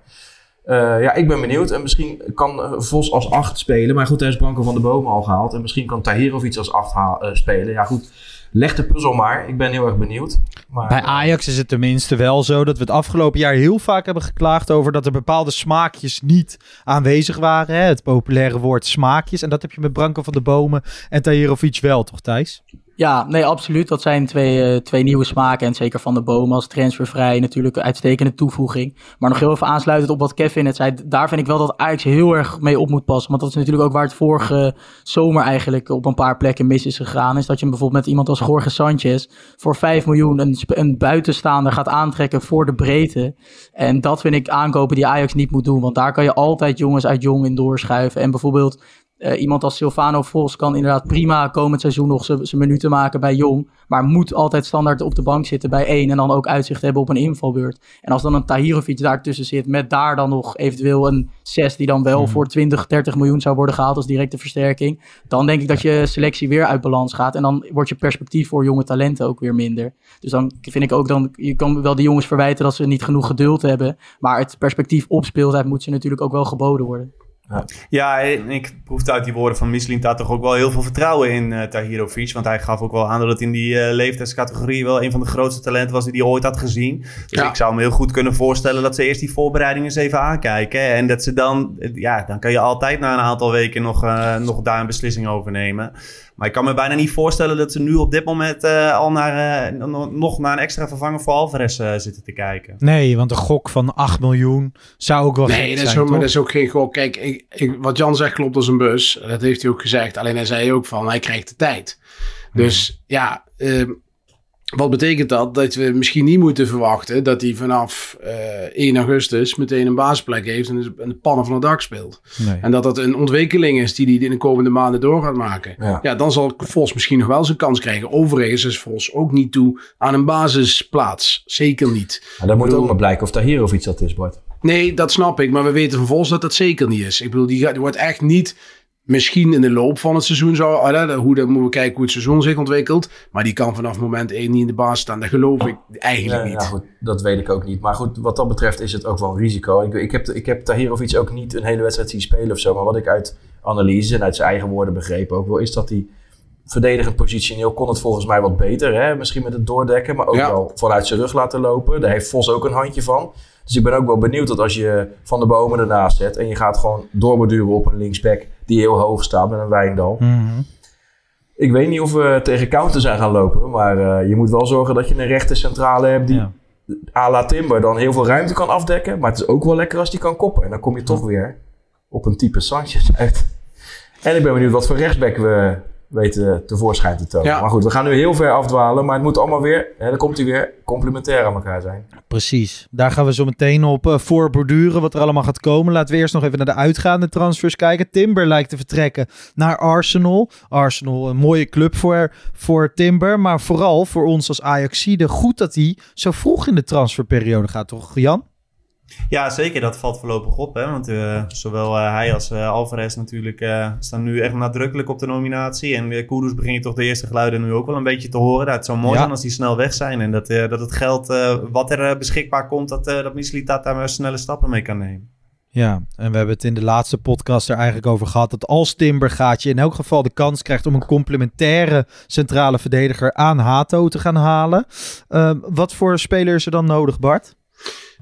Uh, ja, ik ben benieuwd. En misschien kan Vos als 8 spelen. Maar goed, hij is Branko van de Bomen al gehaald. En misschien kan Tahir of iets als 8 uh, spelen. Ja, goed. Leg de puzzel maar. Ik ben heel erg benieuwd. Maar, Bij Ajax is het tenminste wel zo dat we het afgelopen jaar heel vaak hebben geklaagd over dat er bepaalde smaakjes niet aanwezig waren. Hè? Het populaire woord smaakjes. En dat heb je met Branko van de Bomen en Tahirovic wel, toch Thijs? Ja, nee, absoluut. Dat zijn twee, uh, twee nieuwe smaken. En zeker van de boom als transfervrij natuurlijk een uitstekende toevoeging. Maar nog heel even aansluitend op wat Kevin net zei. Daar vind ik wel dat Ajax heel erg mee op moet passen. Want dat is natuurlijk ook waar het vorige zomer eigenlijk op een paar plekken mis is gegaan. Is dat je bijvoorbeeld met iemand als Jorge Sanchez voor 5 miljoen een, een buitenstaander gaat aantrekken voor de breedte. En dat vind ik aankopen die Ajax niet moet doen. Want daar kan je altijd jongens uit jong in doorschuiven. En bijvoorbeeld uh, iemand als Silvano Vos kan inderdaad prima komend seizoen nog zijn minuten maken bij Jong. Maar moet altijd standaard op de bank zitten bij één. En dan ook uitzicht hebben op een invalbeurt. En als dan een Tahirovic daartussen zit. Met daar dan nog eventueel een 6 die dan wel mm. voor 20, 30 miljoen zou worden gehaald als directe versterking. Dan denk ik dat je selectie weer uit balans gaat. En dan wordt je perspectief voor jonge talenten ook weer minder. Dus dan vind ik ook dan. Je kan wel de jongens verwijten dat ze niet genoeg geduld hebben. Maar het perspectief op speeltijd moet ze natuurlijk ook wel geboden worden. Ja. ik proefde uit die woorden van Misselin daar toch ook wel heel veel vertrouwen in uh, Tahirovic. Want hij gaf ook wel aan dat het in die uh, leeftijdscategorie wel een van de grootste talenten was die hij ooit had gezien. Dus ja. ik zou me heel goed kunnen voorstellen dat ze eerst die voorbereiding eens even aankijken. En dat ze dan, ja, dan kan je altijd na een aantal weken nog, uh, nog daar een beslissing over nemen. Maar ik kan me bijna niet voorstellen dat ze nu op dit moment uh, al naar, uh, nog naar een extra vervanger voor Alvarez uh, zitten te kijken. Nee, want een gok van 8 miljoen zou ook wel nee, dat is zijn, ook, maar dat is ook geen gok. Kijk, ik, ik, wat Jan zegt klopt als een bus. Dat heeft hij ook gezegd. Alleen hij zei ook van, hij krijgt de tijd. Dus hmm. ja, wat betekent dat? Dat we misschien niet moeten verwachten dat hij vanaf uh, 1 augustus meteen een basisplek heeft en een pannen van het dak speelt. Nee. En dat dat een ontwikkeling is die hij in de komende maanden door gaat maken. Ja. ja, dan zal Vos misschien nog wel zijn kans krijgen. Overigens is Vos ook niet toe aan een basisplaats. Zeker niet. Maar dan moet bedoel, ook maar blijken of daar hier of iets dat is, Bart. Nee, dat snap ik. Maar we weten van Vos dat dat zeker niet is. Ik bedoel, die, gaat, die wordt echt niet misschien in de loop van het seizoen zou... Uh, hoe, dan moeten we kijken hoe het seizoen zich ontwikkelt. Maar die kan vanaf moment 1 niet in de baas staan. Dat geloof ik eigenlijk niet. Ja, goed, dat weet ik ook niet. Maar goed, wat dat betreft is het ook wel een risico. Ik, ik heb, ik heb Tahirovic ook niet een hele wedstrijd zien spelen of zo. Maar wat ik uit analyse en uit zijn eigen woorden begrepen ook wel... is dat hij verdedigend positioneel kon het volgens mij wat beter. Hè? Misschien met het doordekken, maar ook ja. wel vanuit zijn rug laten lopen. Daar heeft Vos ook een handje van. Dus ik ben ook wel benieuwd dat als je Van de Bomen ernaast zet... en je gaat gewoon doorborduren op een linksback die heel hoog staat met een Wijndal. Mm -hmm. Ik weet niet of we tegen counter zijn gaan lopen... maar uh, je moet wel zorgen dat je een rechte centrale hebt... die ja. à la Timber dan heel veel ruimte kan afdekken... maar het is ook wel lekker als die kan koppen. En dan kom je toch weer op een type Sanchez uit. En ik ben benieuwd wat voor rechtsback we weten tevoorschijn te tonen. Ja. Maar goed, we gaan nu heel ver afdwalen. Maar het moet allemaal weer, hè, dan komt hij weer, complementair aan elkaar zijn. Precies. Daar gaan we zo meteen op uh, voor borduren wat er allemaal gaat komen. Laten we eerst nog even naar de uitgaande transfers kijken. Timber lijkt te vertrekken naar Arsenal. Arsenal, een mooie club voor, voor Timber. Maar vooral voor ons als Ajaxide. Goed dat hij zo vroeg in de transferperiode gaat, toch Jan? Ja, zeker. Dat valt voorlopig op. Hè? Want uh, zowel uh, hij als uh, Alvarez natuurlijk staan nu echt nadrukkelijk op de nominatie. En uh, Kudus begint toch de eerste geluiden nu ook wel een beetje te horen. Dat het zou mooi ja. zijn als die snel weg zijn. En dat, dat het geld wat er beschikbaar komt, dat, dat Mislitat daar snelle stappen mee kan nemen. Ja, en we hebben het in de laatste podcast er eigenlijk over gehad. Dat als Timber gaat je in elk geval de kans krijgt om een complementaire centrale verdediger aan Hato te gaan halen. wat voor speler is er dan nodig, Bart?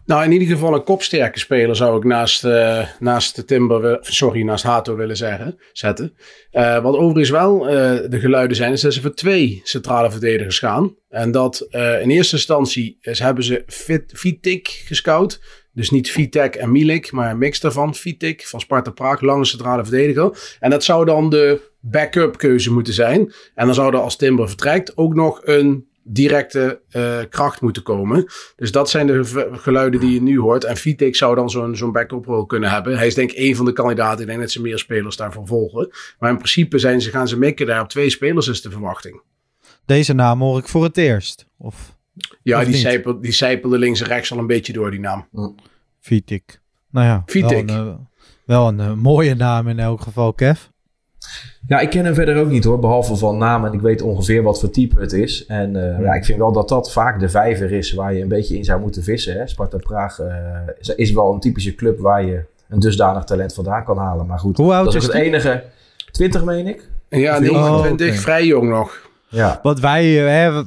Nou, in ieder geval een kopsterke speler zou ik naast, uh, naast Timber, sorry, naast Hato willen zeggen, zetten. Uh, wat overigens wel uh, de geluiden zijn, is dat ze voor twee centrale verdedigers gaan. En dat in eerste instantie is, hebben ze Vitik gescout. Dus niet Vitek en Milik, maar een mix daarvan. Vitik van Sparta Praag, lange centrale verdediger. En dat zou dan de backup keuze moeten zijn. En dan zou er als Timber vertrekt ook nog een directe uh, kracht moeten komen. Dus dat zijn de geluiden die je nu hoort. En Vitek zou dan zo'n zo'n backup rol kunnen hebben. Hij is denk ik één van de kandidaten. Ik denk dat ze meer spelers daarvoor volgen. Maar in principe zijn ze, gaan ze mikken daar op twee spelers is de verwachting. Deze naam hoor ik voor het eerst. Of, ja, of die, zijpel, die zijpelde links en rechts al een beetje door die naam. Vitek. Nou ja, Vitek. wel een, wel een uh, mooie naam in elk geval, Kev. Ja, ik ken hem verder ook niet hoor, behalve van naam en ik weet ongeveer wat voor type het is. En uh, ja, ik vind wel dat dat vaak de vijver is waar je een beetje in zou moeten vissen. Hè. Sparta Praag uh, is wel een typische club waar je een dusdanig talent vandaan kan halen. Maar goed, Hoe oud dat is is het die? enige. 20 meen ik? Ja, Of 29, Oh, oké. vrij jong nog. Ja. Want wij, eh, hè,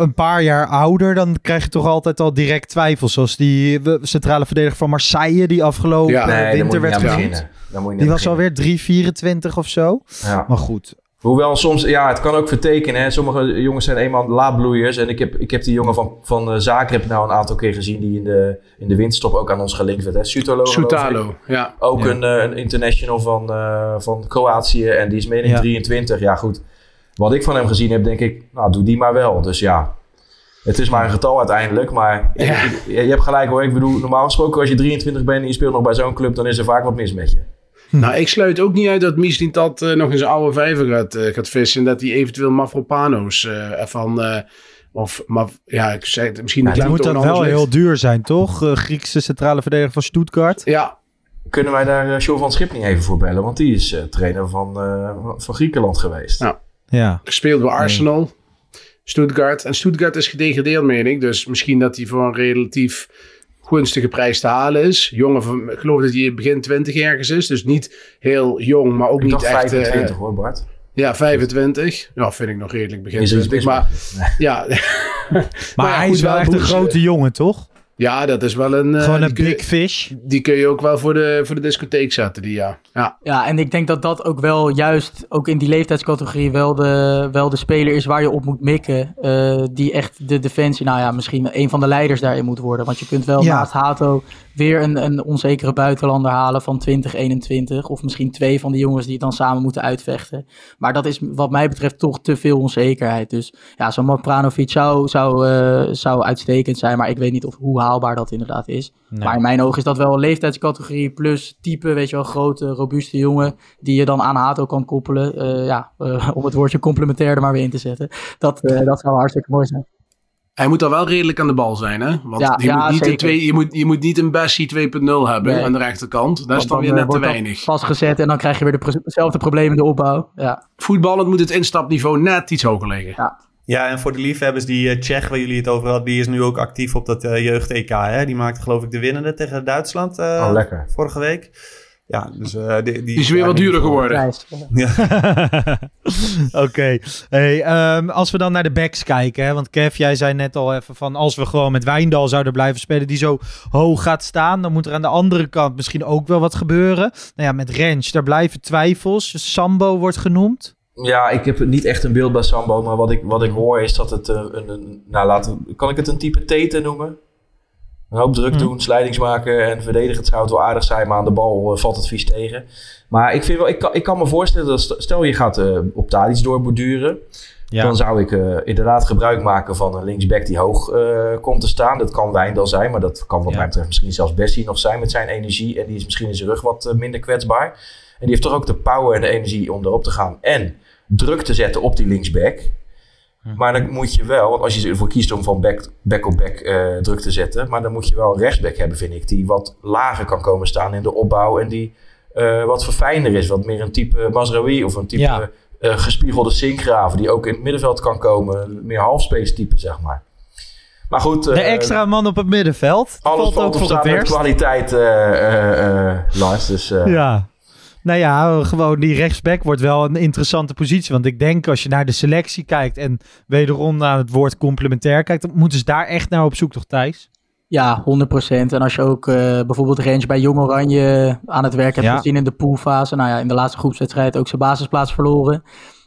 een paar jaar ouder, dan krijg je toch altijd al direct twijfels. Zoals die centrale verdediger van Marseille, die afgelopen Ja. Nee, winter werd genoemd. beginnen. Daar moet je niet Die was beginnen. alweer 3,24 of zo. Ja. Maar goed. Hoewel soms, ja, het kan ook vertekenen. Hè. Sommige jongens zijn eenmaal laadbloeiers. En ik heb, ik heb die jongen van, van uh, Zagreb nou een aantal keer gezien die in de, in de winterstop ook aan ons gelinkt werd. Hè. Sutalo. Soutalo, ja. Ook Ja. een, eh, een international van, eh, van Kroatië. En die is meer in Ja. 23. Ja, goed. Wat ik van hem gezien heb, denk ik, nou, doe die maar wel. Dus ja, het is maar een getal uiteindelijk. Maar Ja. je, je hebt gelijk hoor. Ik bedoel, normaal gesproken als je 23 bent en je speelt nog bij zo'n club, dan is er vaak wat mis met je. Nou, ik sluit ook niet uit dat Mies dat eh, nog in zijn oude vijver gaat, gaat vissen. En dat hij eventueel Mafropano's van... eh, of, maar ja, ik zeg het, misschien... Ja, klemtoon moet dan wel heel duur zijn, toch? Griekse centrale verdediger van Stuttgart. Ja, Kunnen wij daar uh, van Schipning even voor bellen? Want die is trainer van, van Griekenland geweest. Ja. Ja. gespeeld bij Arsenal, Stuttgart. En Stuttgart is gedegradeerd, meen ik. Dus misschien dat hij voor een relatief gunstige prijs te halen is. Jongen, van, ik geloof dat hij begin 20 ergens is. Dus niet heel jong, maar ook Ik niet echt... eh, 25 hoor, Bart. ja, 25. Ja, vind ik nog redelijk begin Is er iets 20. mis Maar ja, Maar ja, hij goed, is wel wel echt een grote jongen, toch? Ja, dat is wel een... eh, Gewoon een die kun je- big fish. Die kun je ook wel voor de, voor de discotheek zetten, die ja. Ja, Ja, en ik denk dat dat ook wel juist, ook in die leeftijdscategorie, wel de, wel de speler is waar je op moet mikken. eh, die echt de defensie, nou ja, misschien een van de leiders daarin moet worden. Want je kunt wel Ja. naast Hato weer een, een onzekere buitenlander halen van 2021. Of misschien twee van die jongens die het dan samen moeten uitvechten. Maar dat is wat mij betreft toch te veel onzekerheid. Dus ja, zo'n Pranovic zou, zou, eh, zou uitstekend zijn. Maar ik weet niet of, hoe haalbaar dat inderdaad is. Nee. Maar in mijn ogen is dat wel een leeftijdscategorie plus type, weet je wel, grote, robuuste jongen die je dan aan Hato kan koppelen. Eh, ja, eh, om het woordje complementair er maar weer in te zetten. Dat, dat zou hartstikke mooi zijn. Hij moet dan wel redelijk aan de bal zijn, hè? Want Ja, je, ja, moet niet een zeker. twee, je, moet, je moet niet een Bessie 2.0 hebben Nee. aan de rechterkant. Dat is Want dan weer eh, net te weinig. Vastgezet en dan krijg je weer de dezelfde problemen in de opbouw. Ja. Voetballend moet het instapniveau net iets hoger liggen. Ja. Ja, en voor de liefhebbers, die uh, Tsjech waar jullie het over hadden, die is nu ook actief op dat uh, jeugd-EK. Hè? Die maakte geloof ik de winnende tegen Duitsland uh, Oh, vorige week. Ja, dus uh, die, die, Die is weer wat duurder geworden. Oké. Hey, ehm, als we dan naar de backs kijken. Hè, want Kev, jij zei net al even van... als we gewoon met Wijndal zouden blijven spelen... die zo hoog gaat staan... dan moet er aan de andere kant misschien ook wel wat gebeuren. Nou ja, met Rens, daar blijven twijfels. Sambo wordt genoemd. Ja, ik heb niet echt een beeld bij Sambo, maar wat ik, wat ik hoor is dat het uh, een, een nou laten, kan ik het een type Tete noemen? Een hoop druk Mhm. doen, slijdings maken en verdedigend zou het wel aardig zijn, maar aan de bal eh, valt het vies tegen. Maar ik, vind wel, ik, kan, ik kan me voorstellen dat st- stel je gaat eh, op Tadic doorborduren, Ja. dan zou ik eh, inderdaad gebruik maken van een linksback die hoog komt te staan. Dat kan Wijndal zijn, maar dat kan wat Ja. mij betreft misschien zelfs Bessie nog zijn met zijn energie. En die is misschien in zijn rug wat minder kwetsbaar. En die heeft toch ook de power en de energie om erop te gaan en druk te zetten op die linksback. Maar dan moet je wel, want als je ervoor kiest om van back, back op back eh, druk te zetten, maar dan moet je wel een rechtsback hebben, vind ik, die wat lager kan komen staan in de opbouw en die eh, wat verfijnder is. Wat meer een type Mazraoui of een type Ja. eh, gespiegelde Sinkgraven, die ook in het middenveld kan komen. Meer halfspace type, zeg maar. Maar goed. De extra man op het middenveld. Alles valt valt ook op staat met kwaliteit, Lars. Dus, Ja. Nou ja, gewoon die rechtsback wordt wel een interessante positie. Want ik denk als je naar de selectie kijkt en wederom naar het woord complementair kijkt, dan moeten ze daar echt naar op zoek, toch Thijs? Ja, 100%. En als je ook eh, bijvoorbeeld Range bij Jong Oranje aan het werk hebt Ja. gezien in de poolfase. Nou ja, in de laatste groepswedstrijd ook zijn basisplaats verloren.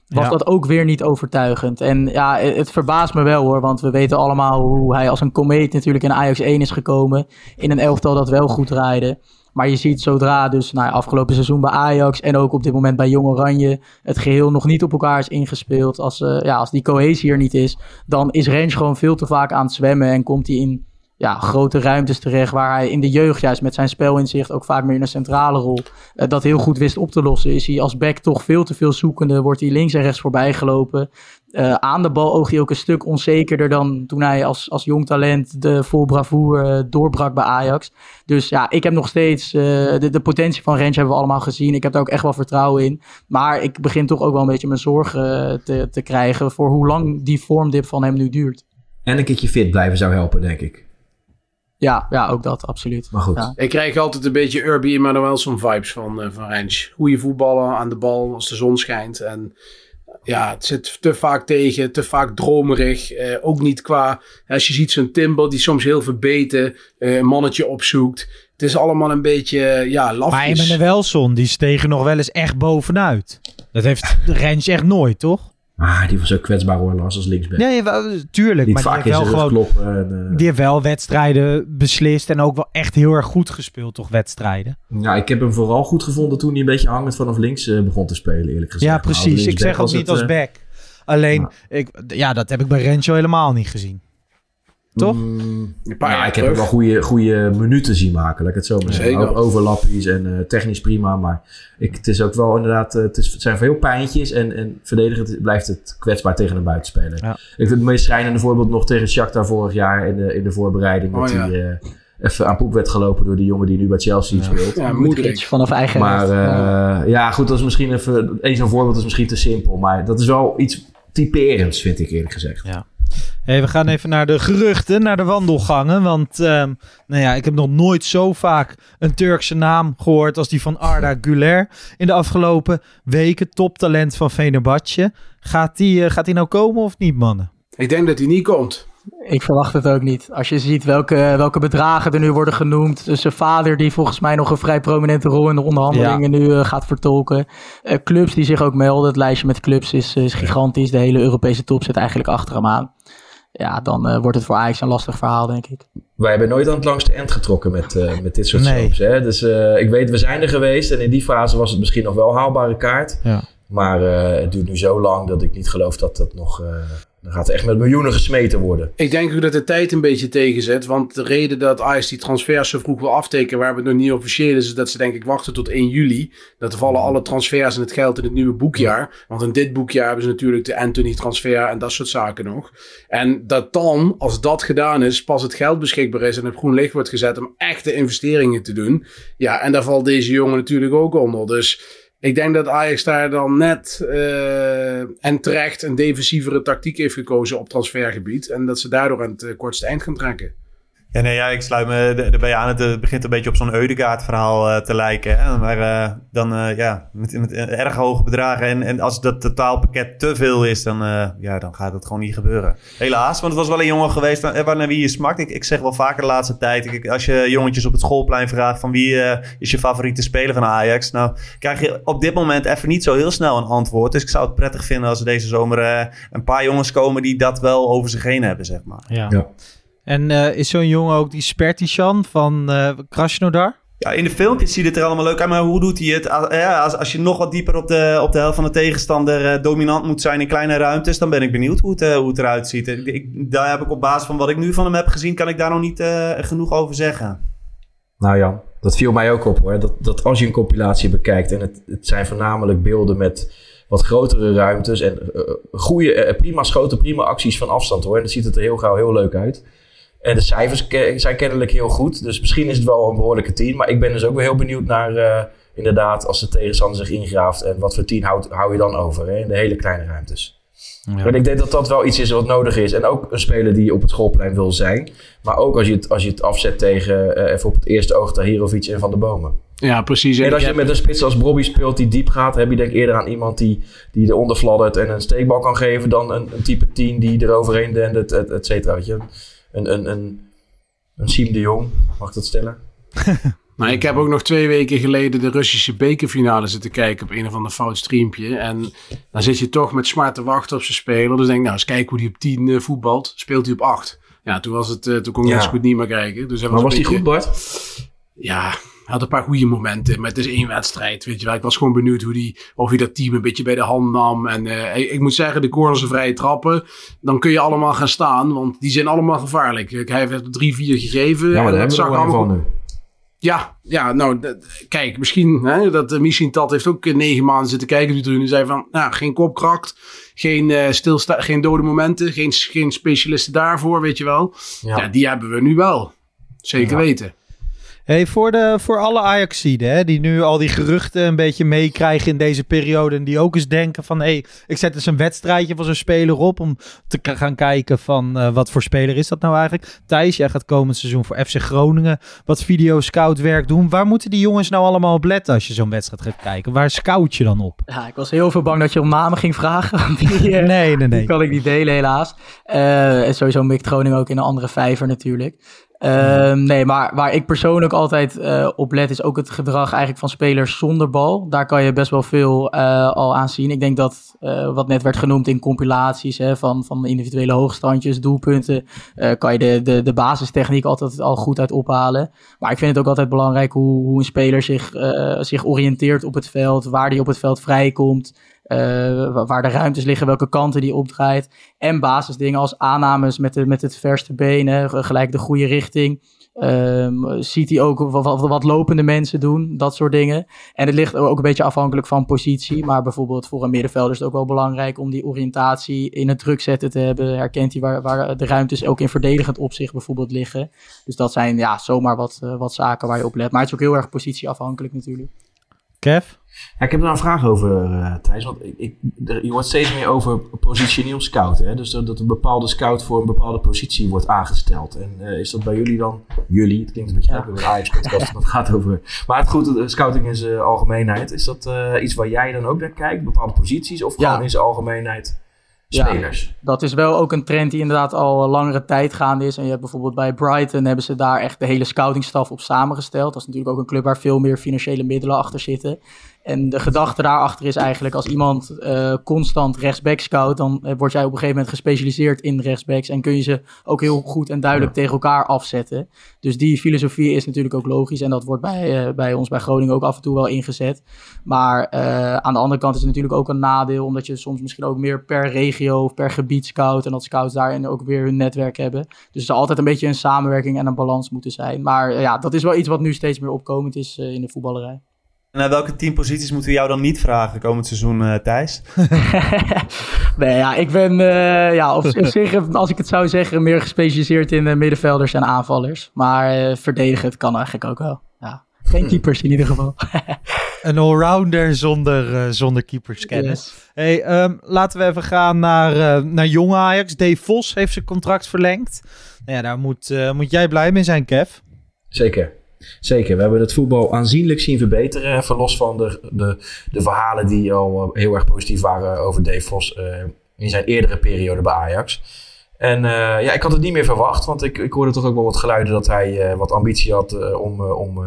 Was Ja. dat ook weer niet overtuigend. En ja, het, het verbaast me wel hoor. Want we weten allemaal hoe hij als een komeet natuurlijk in Ajax 1 is gekomen. In een elftal dat wel goed draaide. Maar je ziet zodra dus nou afgelopen seizoen bij Ajax en ook op dit moment bij Jong Oranje het geheel nog niet op elkaar is ingespeeld. Als, eh, ja, als die cohesie er niet is, dan is Range gewoon veel te vaak aan het zwemmen en komt hij in ja, grote ruimtes terecht waar hij in de jeugd juist met zijn spelinzicht ook vaak meer in een centrale rol eh, dat heel goed wist op te lossen. Is hij als back toch veel te veel zoekende, wordt hij links en rechts voorbij gelopen. Eh, aan de bal oogt hij ook een stuk onzekerder dan toen hij als, als jong talent de vol bravoure eh, doorbrak bij Ajax. Dus ja, ik heb nog steeds eh, de, de potentie van Rens hebben we allemaal gezien. Ik heb daar ook echt wel vertrouwen in. Maar ik begin toch ook wel een beetje mijn zorgen te, te krijgen voor hoe lang die vormdip van hem nu duurt. En een keertje fit blijven zou helpen, denk ik. Ja, ja ook dat, absoluut. Maar goed. Ja. Ik krijg altijd een beetje Urbi Emanuelson vibes van, eh van Rens. Goeie voetballen aan de bal als de zon schijnt. En ja, het zit te vaak tegen, te vaak dromerig. Eh, ook niet qua, als je ziet zo'n Timber die soms heel verbeten eh, een mannetje opzoekt. Het is allemaal een beetje, eh, ja, Maar lafjes. Emmanuelson, die steeg er nog wel eens echt bovenuit. Dat heeft Rens echt nooit, toch? Maar die was ook kwetsbaar hoor, Lars, als linksback. Nee, tuurlijk. Niet maar die vaak heeft in wel gewoon... En, eh, Die heeft wel wedstrijden beslist en ook wel echt heel erg goed gespeeld, toch, wedstrijden? Ja, ik heb hem vooral goed gevonden toen hij een beetje hangend vanaf links eh, begon te spelen, eerlijk gezegd. Ja, precies. Ik zeg ook niet het, als eh, back. Alleen, ik, ja, dat heb ik bij Rensjo helemaal niet gezien. Toch? Mm, Een paar nou, jaar ik heb terug. wel goede, goede minuten zien maken, laat ik het zo maar zeggen. Overlappies en eh, technisch prima, maar ik, het is ook wel inderdaad, eh, het, is, het zijn veel pijntjes en, en verdedigend blijft het kwetsbaar tegen een buitenspeler. Ja. Ik vind het meest schrijnende voorbeeld nog tegen Shakhtar vorig jaar in de, in de voorbereiding, Oh, dat ja. hij eh, even aan poep werd gelopen door die jongen die nu bij Chelsea speelt. Ja, Modric. vanaf eigen Maar recht. Ja. eh, ja, goed, dat is misschien even, één zo'n voorbeeld is misschien te simpel, maar dat is wel iets typerends, vind ik eerlijk gezegd. Ja. Hey, we gaan even naar de geruchten, naar de wandelgangen. Want ehm, nou ja, ik heb nog nooit zo vaak een Turkse naam gehoord als die van Arda Güler in de afgelopen weken. Toptalent van Fenerbahce. Gaat die, eh, gaat die nou komen of niet, mannen? Ik denk dat hij niet komt. Ik verwacht het ook niet. Als je ziet welke, welke bedragen er nu worden genoemd. Dus zijn vader die volgens mij nog een vrij prominente rol in de onderhandelingen nu eh, gaat vertolken. Eh, clubs die zich ook melden. Het lijstje met clubs is, is gigantisch. De hele Europese top zit eigenlijk achter hem aan. Ja, dan eh, wordt het voor Ajax een lastig verhaal, denk ik. Wij hebben nooit aan het langste eind getrokken met, eh, met dit soort Nee. Hè? Dus eh, ik weet, we zijn er geweest en in die fase was het misschien nog wel haalbare kaart. Ja. Maar eh, het duurt nu zo lang dat ik niet geloof dat dat nog... dan gaat er echt met miljoenen gesmeten worden. Ik denk ook dat de tijd een beetje tegenzet. Want de reden dat Ajax die transfers zo vroeg wil aftekenen, waar het nog niet officieel is, is dat ze denk ik wachten tot 1 juli. Dat vallen alle transfers en het geld in het nieuwe boekjaar. Want in dit boekjaar hebben ze natuurlijk de Anthony transfer en dat soort zaken nog. En dat dan, als dat gedaan is, pas het geld beschikbaar is en op groen licht wordt gezet om echte investeringen te doen. Ja, en daar valt deze jongen natuurlijk ook onder. Dus ik denk dat Ajax daar dan net eh, en terecht een defensievere tactiek heeft gekozen op transfergebied. En dat ze daardoor aan het eh, kortste eind gaan trekken. Ja, nee, ja, ik sluit me er- erbij aan. Het eh, begint een beetje op zo'n Eudegaard-verhaal eh, te lijken. Hè? Maar eh, dan, eh, ja, met, met eh, erg hoge bedragen. En, en als dat totaalpakket te veel is, dan, eh, ja, dan gaat het gewoon niet gebeuren. Helaas, want het was wel een jongen geweest eh, waar naar wie je smakt. Ik, ik zeg wel vaker de laatste tijd. Ik, als je jongetjes op het schoolplein vraagt van wie eh, is je favoriete speler van Ajax. Nou, krijg je op dit moment even niet zo heel snel een antwoord. Dus ik zou het prettig vinden als er deze zomer eh, een paar jongens komen die dat wel over zich heen hebben, zeg maar. Ja. Ja. En uh, is zo'n jongen ook die Spertishan van uh, Krasnodar? Ja, in de filmpjes ziet het er allemaal leuk uit, maar hoe doet hij het? Als, ja, als, als je nog wat dieper op de, op de helft van de tegenstander uh, dominant moet zijn in kleine ruimtes, dan ben ik benieuwd hoe het, uh, hoe het eruit ziet. Ik, daar heb ik op basis van wat ik nu van hem heb gezien, kan ik daar nog niet uh, genoeg over zeggen. Nou Jan, dat viel mij ook op hoor. Dat, dat als je een compilatie bekijkt en het, het zijn voornamelijk beelden met wat grotere ruimtes en goede, prima schoten, prima acties van afstand hoor. En dan ziet het er heel gauw heel leuk uit. En de cijfers zijn kennelijk heel goed. Dus misschien is het wel een behoorlijke team. Maar ik ben dus ook wel heel benieuwd naar, uh, inderdaad, als de tegenstander zich ingraaft. En wat voor team houdt, hou je dan over hè, in de hele kleine ruimtes. Ja. Ik denk dat dat wel iets is wat nodig is. En ook een speler die op het schoolplein wil zijn. Maar ook als je het, als je het afzet tegen, uh, even op het eerste oog, Tahirovic en Van de Bomen. Ja, precies. En, als je met een spits als Bobby speelt die diep gaat, heb je denk ik eerder aan iemand die, die eronder fladdert en een steekbal kan geven dan een, een type 10 die eroverheen denkt, et, et cetera. Weet je een, een, een, een Siem de Jong, mag ik dat stellen? nou, ik heb ook nog twee weken geleden de Russische bekerfinale zitten kijken op een of ander fout streampje. En dan zit je toch met smart te wachten op zijn speler. Dus denk nou eens kijken hoe hij op 10 uh, voetbalt. Speelt hij op 8. Ja, toen, was het, uh, toen kon ik ja. goed niet meer kijken. Dus maar was, was hij goed, Bart? Ja, had een paar goede momenten, maar het is één wedstrijd. Weet je wel. Ik was gewoon benieuwd hoe die, of hij dat team een beetje bij de hand nam. En uh, ik, ik, moet zeggen, de corners en vrije trappen, dan kun je allemaal gaan staan, want die zijn allemaal gevaarlijk. Hij heeft er drie, vier gegeven. Ja, maar daar hebben we er allemaal van nu. Ja, ja, nou, kijk, misschien, hè, dat uh, misschien Tat heeft ook uh, negen maanden zitten kijken. Die toen zei van, nou, geen kopkracht, geen, uh, stilsta geen dode momenten, geen, geen specialisten daarvoor, weet je wel. Ja. ja die hebben we nu wel. Zeker ja. weten. Hey, voor, de, voor alle Ajaxiden, die nu al die geruchten een beetje meekrijgen in deze periode. En die ook eens denken van, hé, hey, ik zet eens een wedstrijdje van zo'n speler op. Om te gaan kijken van, uh, wat voor speler is dat nou eigenlijk? Thijs, jij gaat komend seizoen voor FC Groningen wat video scout werk doen. Waar moeten die jongens nou allemaal op letten als je zo'n wedstrijd gaat kijken? Waar scout je dan op? Ja, ik was heel veel bang dat je om namen ging vragen. Die, uh, nee, nee, nee. Die kan ik niet delen helaas. Uh, en sowieso mikt Groningen ook in een andere vijver natuurlijk. Uh, nee, maar waar ik persoonlijk altijd uh, op let is ook het gedrag eigenlijk van spelers zonder bal. Daar kan je best wel veel uh, al aan zien. Ik denk dat uh, wat net werd genoemd in compilaties hè, van, van individuele hoogstandjes, doelpunten, kan je de, de, de basistechniek altijd al goed uit ophalen. Maar ik vind het ook altijd belangrijk hoe, hoe een speler zich, zich oriënteert op het veld, waar die op het veld vrijkomt. Uh, waar de ruimtes liggen, welke kanten die opdraait. En basisdingen als aannames met, de, met het verste been, hè, gelijk de goede richting. Um, ziet hij ook wat, wat, lopende mensen doen, dat soort dingen. En het ligt ook een beetje afhankelijk van positie. Maar bijvoorbeeld voor een middenvelder is het ook wel belangrijk om die oriëntatie in het druk zetten te hebben. Herkent hij waar, waar de ruimtes ook in verdedigend opzicht bijvoorbeeld liggen. Dus dat zijn ja, zomaar wat, uh, wat zaken waar je op let. Maar het is ook heel erg positieafhankelijk natuurlijk. Kev? Ja, ik heb daar een vraag over, uh, Thijs. Want ik, ik, je hoort steeds meer over positioneel scouten. Hè? Dus dat, dat een bepaalde scout voor een bepaalde positie wordt aangesteld. En uh, is dat bij jullie dan? Jullie, het klinkt een beetje gek, ja. een Ajax-podcast, dat gaat over... Maar het goed, scouting in zijn algemeenheid. Is dat uh, iets waar jij dan ook naar kijkt? Bepaalde posities? Of gewoon ja. in zijn algemeenheid? Spelers. Ja, dat is wel ook een trend die inderdaad al langere tijd gaande is. En je hebt bijvoorbeeld bij Brighton hebben ze daar echt de hele scoutingstaf op samengesteld. Dat is natuurlijk ook een club waar veel meer financiële middelen achter zitten. En de gedachte daarachter is eigenlijk als iemand uh, constant rechtsback scout, dan uh, word jij op een gegeven moment gespecialiseerd in rechtsbacks en kun je ze ook heel goed en duidelijk ja. tegen elkaar afzetten. Dus die filosofie is natuurlijk ook logisch en dat wordt bij, uh, bij ons bij Groningen ook af en toe wel ingezet. Maar aan de andere kant is het natuurlijk ook een nadeel, omdat je soms misschien ook meer per regio of per gebied scout en dat scouts daarin ook weer hun netwerk hebben. Dus er zal altijd een beetje een samenwerking en een balans moeten zijn. Maar ja, dat is wel iets wat nu steeds meer opkomend is in de voetballerij. Naar welke tien posities moeten we jou dan niet vragen komend seizoen, uh, Thijs? nee, ja, ik ben, uh, ja, op, zich, als ik het zou zeggen, meer gespecialiseerd in uh, middenvelders en aanvallers. Maar verdedigen, het kan eigenlijk ook wel. Ja, geen keepers in ieder geval. Een allrounder zonder, zonder keeperskennis. Yes. Hey, um, laten we even gaan naar, naar jonge Ajax. Dave Vos heeft zijn contract verlengd. Nou ja, daar moet, moet jij blij mee zijn, Kev. Zeker. Zeker, we hebben het voetbal aanzienlijk zien verbeteren. Verlos van de, de, de verhalen die al heel erg positief waren over Dave Vos uh, in zijn eerdere periode bij Ajax. En ja, ik had het niet meer verwacht, want ik, ik hoorde toch ook wel wat geluiden dat hij wat ambitie had om, om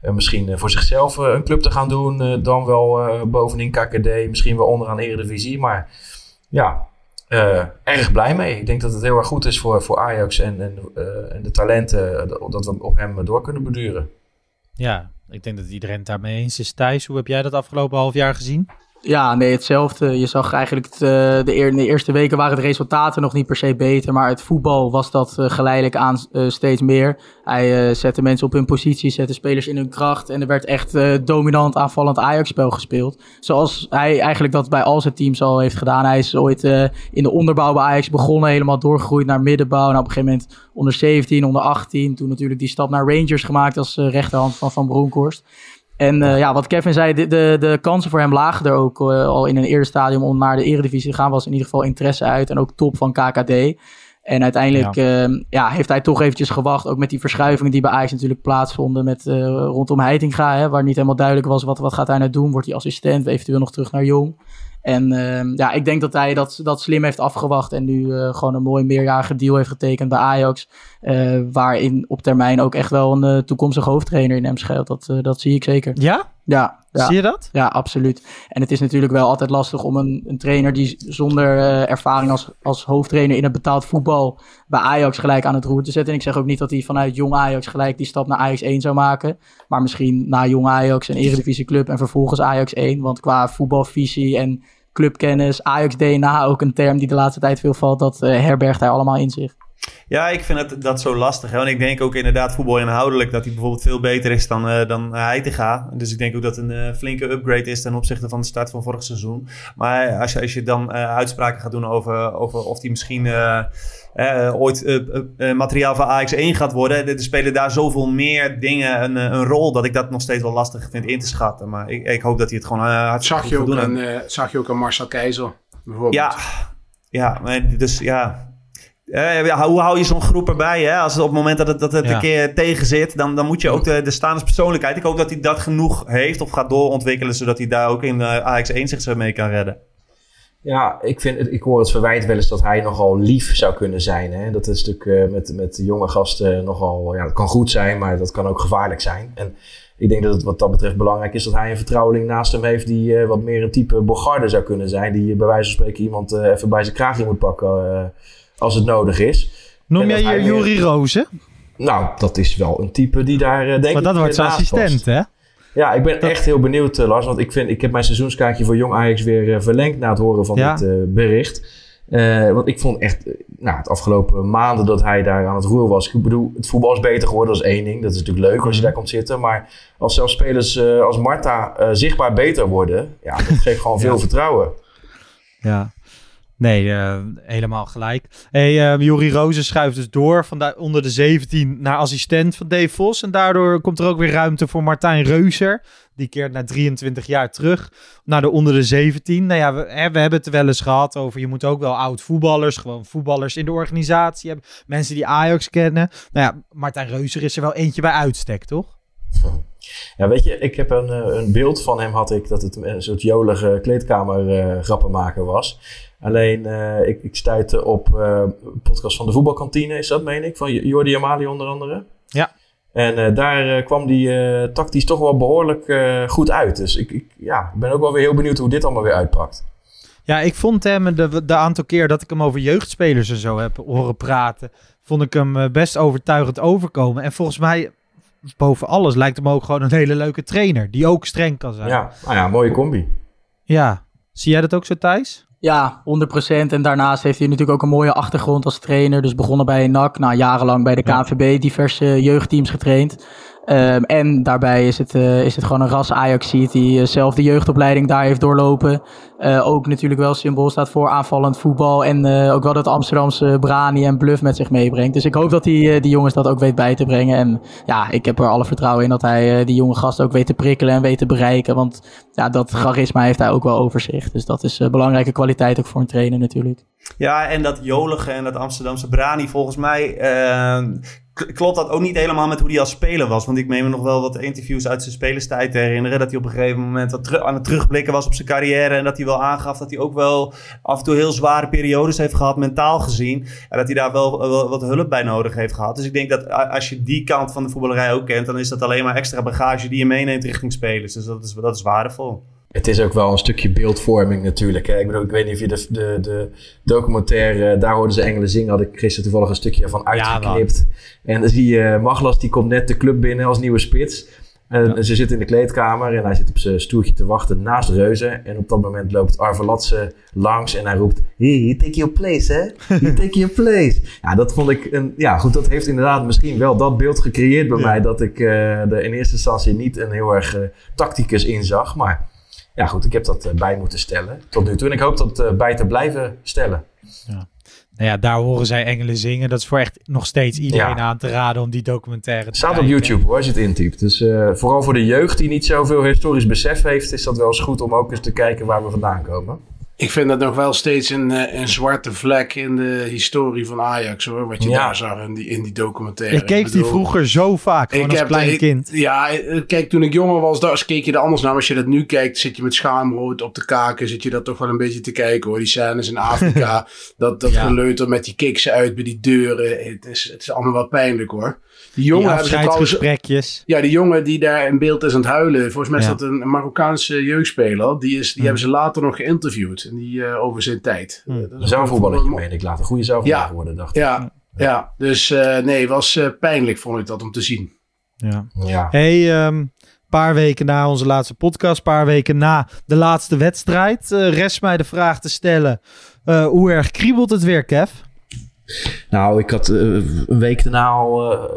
misschien voor zichzelf een club te gaan doen. dan wel bovenin KKD, misschien wel onderaan Eredivisie. Maar ja, uh, erg blij mee. Ik denk dat het heel erg goed is voor, voor Ajax en, en, uh, en de talenten dat we op hem door kunnen beduren. Ja, ik denk dat iedereen het daarmee eens is. Thijs, hoe heb jij dat afgelopen half jaar gezien? Ja, nee, hetzelfde. Je zag eigenlijk uh, de, eer, de, eerste weken waren de resultaten nog niet per se beter, maar het voetbal was dat uh, geleidelijk aan uh, steeds meer. Hij zette mensen op hun positie, zette spelers in hun kracht en er werd echt dominant aanvallend Ajax-spel gespeeld. Zoals hij eigenlijk dat bij al zijn teams al heeft gedaan. Hij is ooit in de onderbouw bij Ajax begonnen, helemaal doorgegroeid naar middenbouw. Nou, op een gegeven moment onder 17, onder 18, toen natuurlijk die stap naar Rangers gemaakt als rechterhand van Van Bronckhorst. En uh, ja, wat Kevin zei, de, de, de, kansen voor hem lagen er ook uh, al in een eerder stadium om naar de Eredivisie te gaan. Was in ieder geval interesse uit en ook top van KKD. En uiteindelijk ja. Uh, ja, heeft hij toch eventjes gewacht, ook met die verschuivingen die bij Ajax natuurlijk plaatsvonden met rondom Heitinga, hè, waar niet helemaal duidelijk was wat, wat gaat hij nou doen. Wordt hij assistent, eventueel nog terug naar Jong. En uh, ja, ik denk dat hij dat, dat slim heeft afgewacht en nu uh, gewoon een mooi meerjarige deal heeft getekend bij Ajax. Uh, waarin op termijn ook echt wel een toekomstige hoofdtrainer in hem schuilt. Dat, dat zie ik zeker. Ja? Ja, ja. Zie je dat? Ja, absoluut. En het is natuurlijk wel altijd lastig om een, een trainer die zonder ervaring als, als hoofdtrainer in het betaald voetbal bij Ajax gelijk aan het roer te zetten. En ik zeg ook niet dat hij vanuit jong Ajax gelijk die stap naar Ajax 1 zou maken. Maar misschien na jong Ajax een Eredivisie club en vervolgens Ajax 1. Want qua voetbalvisie en clubkennis, Ajax DNA, ook een term die de laatste tijd veel valt, dat uh, herbergt hij allemaal in zich. Ja, ik vind het, dat zo lastig. Hè? En ik denk ook inderdaad voetbal inhoudelijk dat hij bijvoorbeeld veel beter is dan, uh, dan Heitinga. Dus ik denk ook dat het een uh, flinke upgrade is ten opzichte van de start van vorig seizoen. Maar als je, als je dan uh, uitspraken gaat doen over, over of hij misschien ooit materiaal van AX1 gaat worden. Er spelen daar zoveel meer dingen een, een, rol dat ik dat nog steeds wel lastig vind in te schatten. Maar ik, ik hoop dat hij het gewoon hartstikke zag je ook doen. Aan, zag je ook aan Marcel Keizer bijvoorbeeld. Ja, ja dus ja... Uh, ja, hoe hou je zo'n groep erbij? Hè? Als het op het moment dat het, dat het ja. een keer tegen zit, dan, dan moet je ook de, de staanspersoonlijkheid. Ik hoop dat hij dat genoeg heeft of gaat doorontwikkelen, zodat hij daar ook in uh, AX1 zich mee kan redden. Ja, ik, vind, ik hoor het verwijt wel eens dat hij nogal lief zou kunnen zijn. Hè? Dat is natuurlijk uh, met, met jonge gasten nogal, ja, dat kan goed zijn, maar dat kan ook gevaarlijk zijn. En ik denk dat het wat dat betreft belangrijk is dat hij een vertrouweling naast hem heeft die uh, wat meer een type Bogarde zou kunnen zijn. Die bij wijze van spreken iemand uh, even bij zijn kraagje moet pakken als het nodig is. Noem jij je Juri Rozen? Nou, dat is wel een type die daar denk maar ik... dat wordt zijn assistent, hè? Ja, ik ben echt heel benieuwd, uh, Lars. Want ik, vind, ik heb mijn seizoenskaartje voor Jong Ajax weer uh, verlengd na het horen van Ja. dit bericht. Uh, want ik vond echt, nou, het afgelopen maanden dat hij daar aan het roer was. Ik bedoel, het voetbal is beter geworden, dat is één ding. Dat is natuurlijk leuk als je daar komt zitten. Maar als zelfs spelers als Marta zichtbaar beter worden, ja, dat geeft gewoon veel vertrouwen. Ja. Nee, uh, helemaal gelijk. Hey, uh, Jori Rozen schuift dus door van onder de 17 naar assistent van Dave Vos. En daardoor komt er ook weer ruimte voor Martijn Reuser. Die keert na 23 jaar terug naar de onder de 17. Nou ja, we, hebben het er wel eens gehad over. Je moet ook wel oud voetballers, gewoon voetballers in de organisatie hebben. Mensen die Ajax kennen. Nou ja, Martijn Reuser is er wel eentje bij uitstek, toch? Ja, weet je, ik heb een, een beeld van hem had ik dat het een soort jolige kleedkamer uh, grappenmaker was. Alleen, uh, ik, ik stuitte op uh, een podcast van de voetbalkantine, is dat, meen ik? Van Jordi Amali onder andere. Ja. En uh, daar kwam die tactisch toch wel behoorlijk goed uit. Dus ik, ik ja, ben ook wel weer heel benieuwd hoe dit allemaal weer uitpakt. Ja, ik vond hem de, de aantal keer dat ik hem over jeugdspelers en zo heb horen praten, vond ik hem best overtuigend overkomen. En volgens mij, boven alles, lijkt hem ook gewoon een hele leuke trainer, die ook streng kan zijn. Ja, nou ja, mooie combi. Ja, zie jij dat ook zo, Thijs? Ja, 100%. En daarnaast heeft hij natuurlijk ook een mooie achtergrond als trainer. Dus begonnen bij NAC, nou jarenlang bij de KNVB, diverse jeugdteams getraind. Um, en daarbij is het, uh, is het gewoon een ras ajax die uh, zelf de jeugdopleiding daar heeft doorlopen. Uh, ook natuurlijk wel symbool staat voor aanvallend voetbal. En ook wel dat Amsterdamse brani en bluff met zich meebrengt. Dus ik hoop dat die, die jongens dat ook weet bij te brengen. En ja, ik heb er alle vertrouwen in dat hij die jonge gasten ook weet te prikkelen en weet te bereiken. Want ja, dat charisma heeft hij ook wel over zich. Dus dat is een belangrijke kwaliteit ook voor een trainer natuurlijk. Ja, en dat jolige en dat Amsterdamse brani volgens mij klopt dat ook niet helemaal met hoe hij als speler was. Want ik meen me nog wel wat interviews uit zijn spelerstijd te herinneren. Dat hij op een gegeven moment wat aan het terugblikken was op zijn carrière. En dat hij wel aangaf dat hij ook wel af en toe heel zware periodes heeft gehad, mentaal gezien. En dat hij daar wel, wat hulp bij nodig heeft gehad. Dus ik denk dat als je die kant van de voetballerij ook kent, dan is dat alleen maar extra bagage die je meeneemt richting spelers. Dus dat is, dat is waardevol. Het is ook wel een stukje beeldvorming natuurlijk. Hè? Ik bedoel, ik weet niet of je de, de, de documentaire, daar hoorden ze Engelen zingen, had ik gisteren toevallig een stukje van uitgeknipt. en dan zie je Maglas, die komt net de club binnen als nieuwe spits. En ze zit in de kleedkamer en hij zit op zijn stoeltje te wachten naast Reuzen. En op dat moment loopt Arvelatse langs en hij roept... Hey, you take your place, hè? You take your place. Ja, dat vond ik... Een, ja, goed, dat heeft inderdaad misschien wel dat beeld gecreëerd bij mij... dat ik uh, er in eerste instantie niet een heel erg uh, tacticus in zag. Maar ja, goed, ik heb dat uh, bij moeten stellen tot nu toe. En ik hoop dat bij te blijven stellen. Ja. Nou ja, daar horen zij engelen zingen. Dat is voor echt nog steeds iedereen Ja. aan te raden om die documentaire te Staat op. YouTube hoor, als je het intypt. Dus eh, vooral voor de jeugd die niet zoveel historisch besef heeft... is dat wel eens goed om ook eens te kijken waar we vandaan komen. Ik vind dat nog wel steeds een, eh, een zwarte vlek in de historie van Ajax hoor. Wat je Ja. daar zag in die, in die documentaire. Ik keek die bedoel, vroeger zo vaak, gewoon als klein ik- kind. Ja, eh, kijk, toen ik jonger was, daar keek je er anders naar. Maar als je dat nu kijkt, zit je met schaamrood op de kaken. Zit je dat toch wel een beetje te kijken hoor. Die scènes in Afrika. dat dat Ja. geleuter met die kiksen uit bij die deuren. Het is, het is allemaal wel pijnlijk hoor. Die jongen Die trouwens... Ja, die jongen die daar in beeld is aan het huilen. Volgens mij is Ja. dat een Marokkaanse jeugdspeler. Die, is, die hebben ze later nog geïnterviewd. En die eh, over zijn tijd. Een zaalvoetballetje wel- meen ik later. Goede zaalvoetballer Ja. worden, dacht ik. Ja, ja. dus eh, nee, was eh, pijnlijk vond ik dat om te zien. Ja. Ja. Hey, ehm paar weken na onze laatste podcast, paar weken na de laatste wedstrijd, eh, rest mij de vraag te stellen: eh, hoe erg kriebelt het weer, Kev? Nou, ik had eh, een week daarna al eh,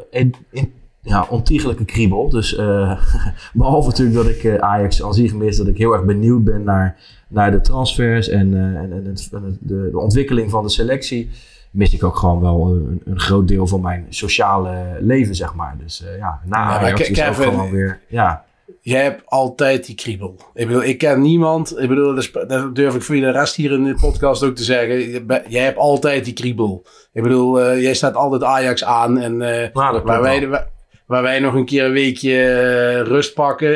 een- ja, ontiegelijke kriebel. Dus eh, behalve natuurlijk dat ik Ajax aan zich mis, dat ik heel erg benieuwd ben naar, naar de transfers en, en, en het, de, de ontwikkeling van de selectie. Mis ik ook gewoon wel een, een groot deel van mijn sociale leven, zeg maar. Dus ja, na maar Ajax is ook gewoon weer... Ja, Jij hebt altijd die kriebel. Ik bedoel, ik ken niemand. Ik bedoel, dat, is- dat durf ik voor de rest hier in de podcast ook te zeggen. Jij hebt altijd die kriebel. Ik bedoel, eh, jij staat altijd Ajax aan. En nou, waar, klopt wij. Waar wij nog een keer een weekje eh, rust pakken.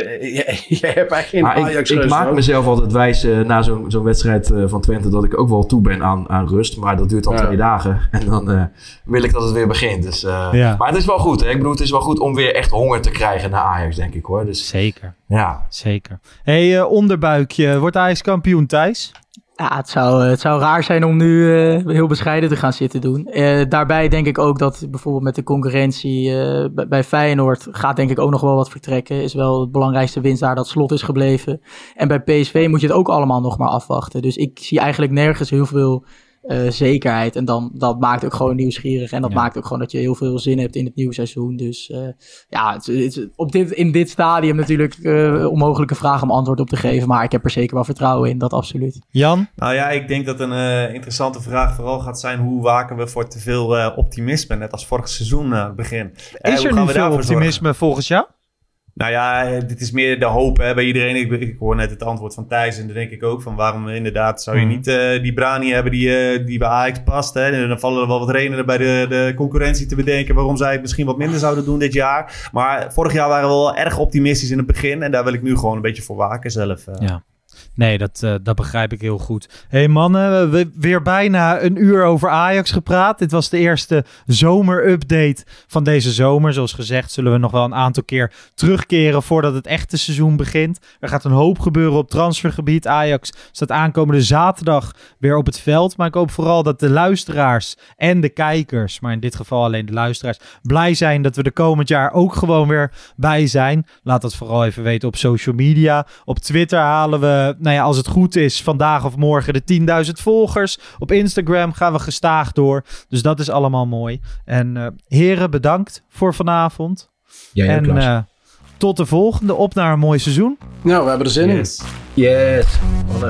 Jij, hebt echt geen Maar ik, Ajax ik rust. maak hoor. mezelf altijd wijs eh, na zo'n zo'n wedstrijd eh, van Twente dat ik ook wel toe ben aan, aan rust. Maar dat duurt Ja. twee dagen. En dan eh, wil ik dat het weer begint. Dus, eh, Ja. Maar het is wel goed. Hè? Ik bedoel, het is wel goed om weer echt honger te krijgen naar Ajax, denk ik hoor. Dus Zeker. ja. Zeker. Hey, eh, onderbuikje, wordt Ajax kampioen, Thijs? Ja, het zou, het zou raar zijn om nu eh, heel bescheiden te gaan zitten doen. Eh, daarbij denk ik ook dat bijvoorbeeld met de concurrentie eh, bij- Feyenoord gaat denk ik ook nog wel wat vertrekken. Is wel het belangrijkste winst daar dat slot is gebleven. En bij PSV moet je het ook allemaal nog maar afwachten. Dus ik zie eigenlijk nergens heel veel eh, zekerheid. En dan, dat maakt ook gewoon nieuwsgierig. En dat Ja. maakt ook gewoon dat je heel veel zin hebt in het nieuwe seizoen. Dus eh, ja, het, op dit, in dit stadium natuurlijk eh onmogelijke vraag om antwoord op te geven. Maar ik heb er zeker wel vertrouwen in, dat absoluut. Jan? Nou ja, ik denk dat een interessante vraag vooral gaat zijn... hoe waken we voor te veel eh, optimisme, net als vorig seizoen aan het begin. Is hoe er gaan nu we veel optimisme volgens jou? Nou ja, dit is meer de hoop hè, bij iedereen. Ik, ik hoor net het antwoord van Thijs en dan denk ik ook van waarom inderdaad zou je Mhm. niet eh, die Brani hebben die, eh, die bij Ajax past. Hè? En dan vallen er wel wat redenen bij de, de concurrentie te bedenken waarom zij het misschien wat minder zouden doen dit jaar. Maar vorig jaar waren we wel erg optimistisch in het begin en daar wil ik nu gewoon een beetje voor waken zelf. eh. Ja. Nee, dat, eh, dat begrijp ik heel goed. hey mannen, we weer bijna een uur over Ajax gepraat. Dit was de eerste zomerupdate van deze zomer. Zoals gezegd zullen we nog wel een aantal keer terugkeren voordat het echte seizoen begint. Er gaat een hoop gebeuren op transfergebied. Ajax staat aankomende zaterdag weer op het veld. Maar ik hoop vooral dat de luisteraars en de kijkers, maar in dit geval alleen de luisteraars, blij zijn dat we er komend jaar ook gewoon weer bij zijn. Laat dat vooral even weten op social media. Op Twitter halen we, nou ja, als het goed is, vandaag of morgen de 10.000 volgers. Op Instagram gaan we gestaag door. Dus dat is allemaal mooi. En eh, heren, bedankt voor vanavond. Jij ook, en eh, tot de volgende. Op naar een mooi seizoen. Nou, we hebben er zin Yes. Yes. Wat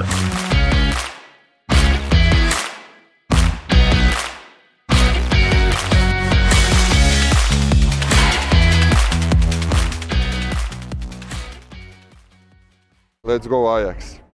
Let's go Ajax.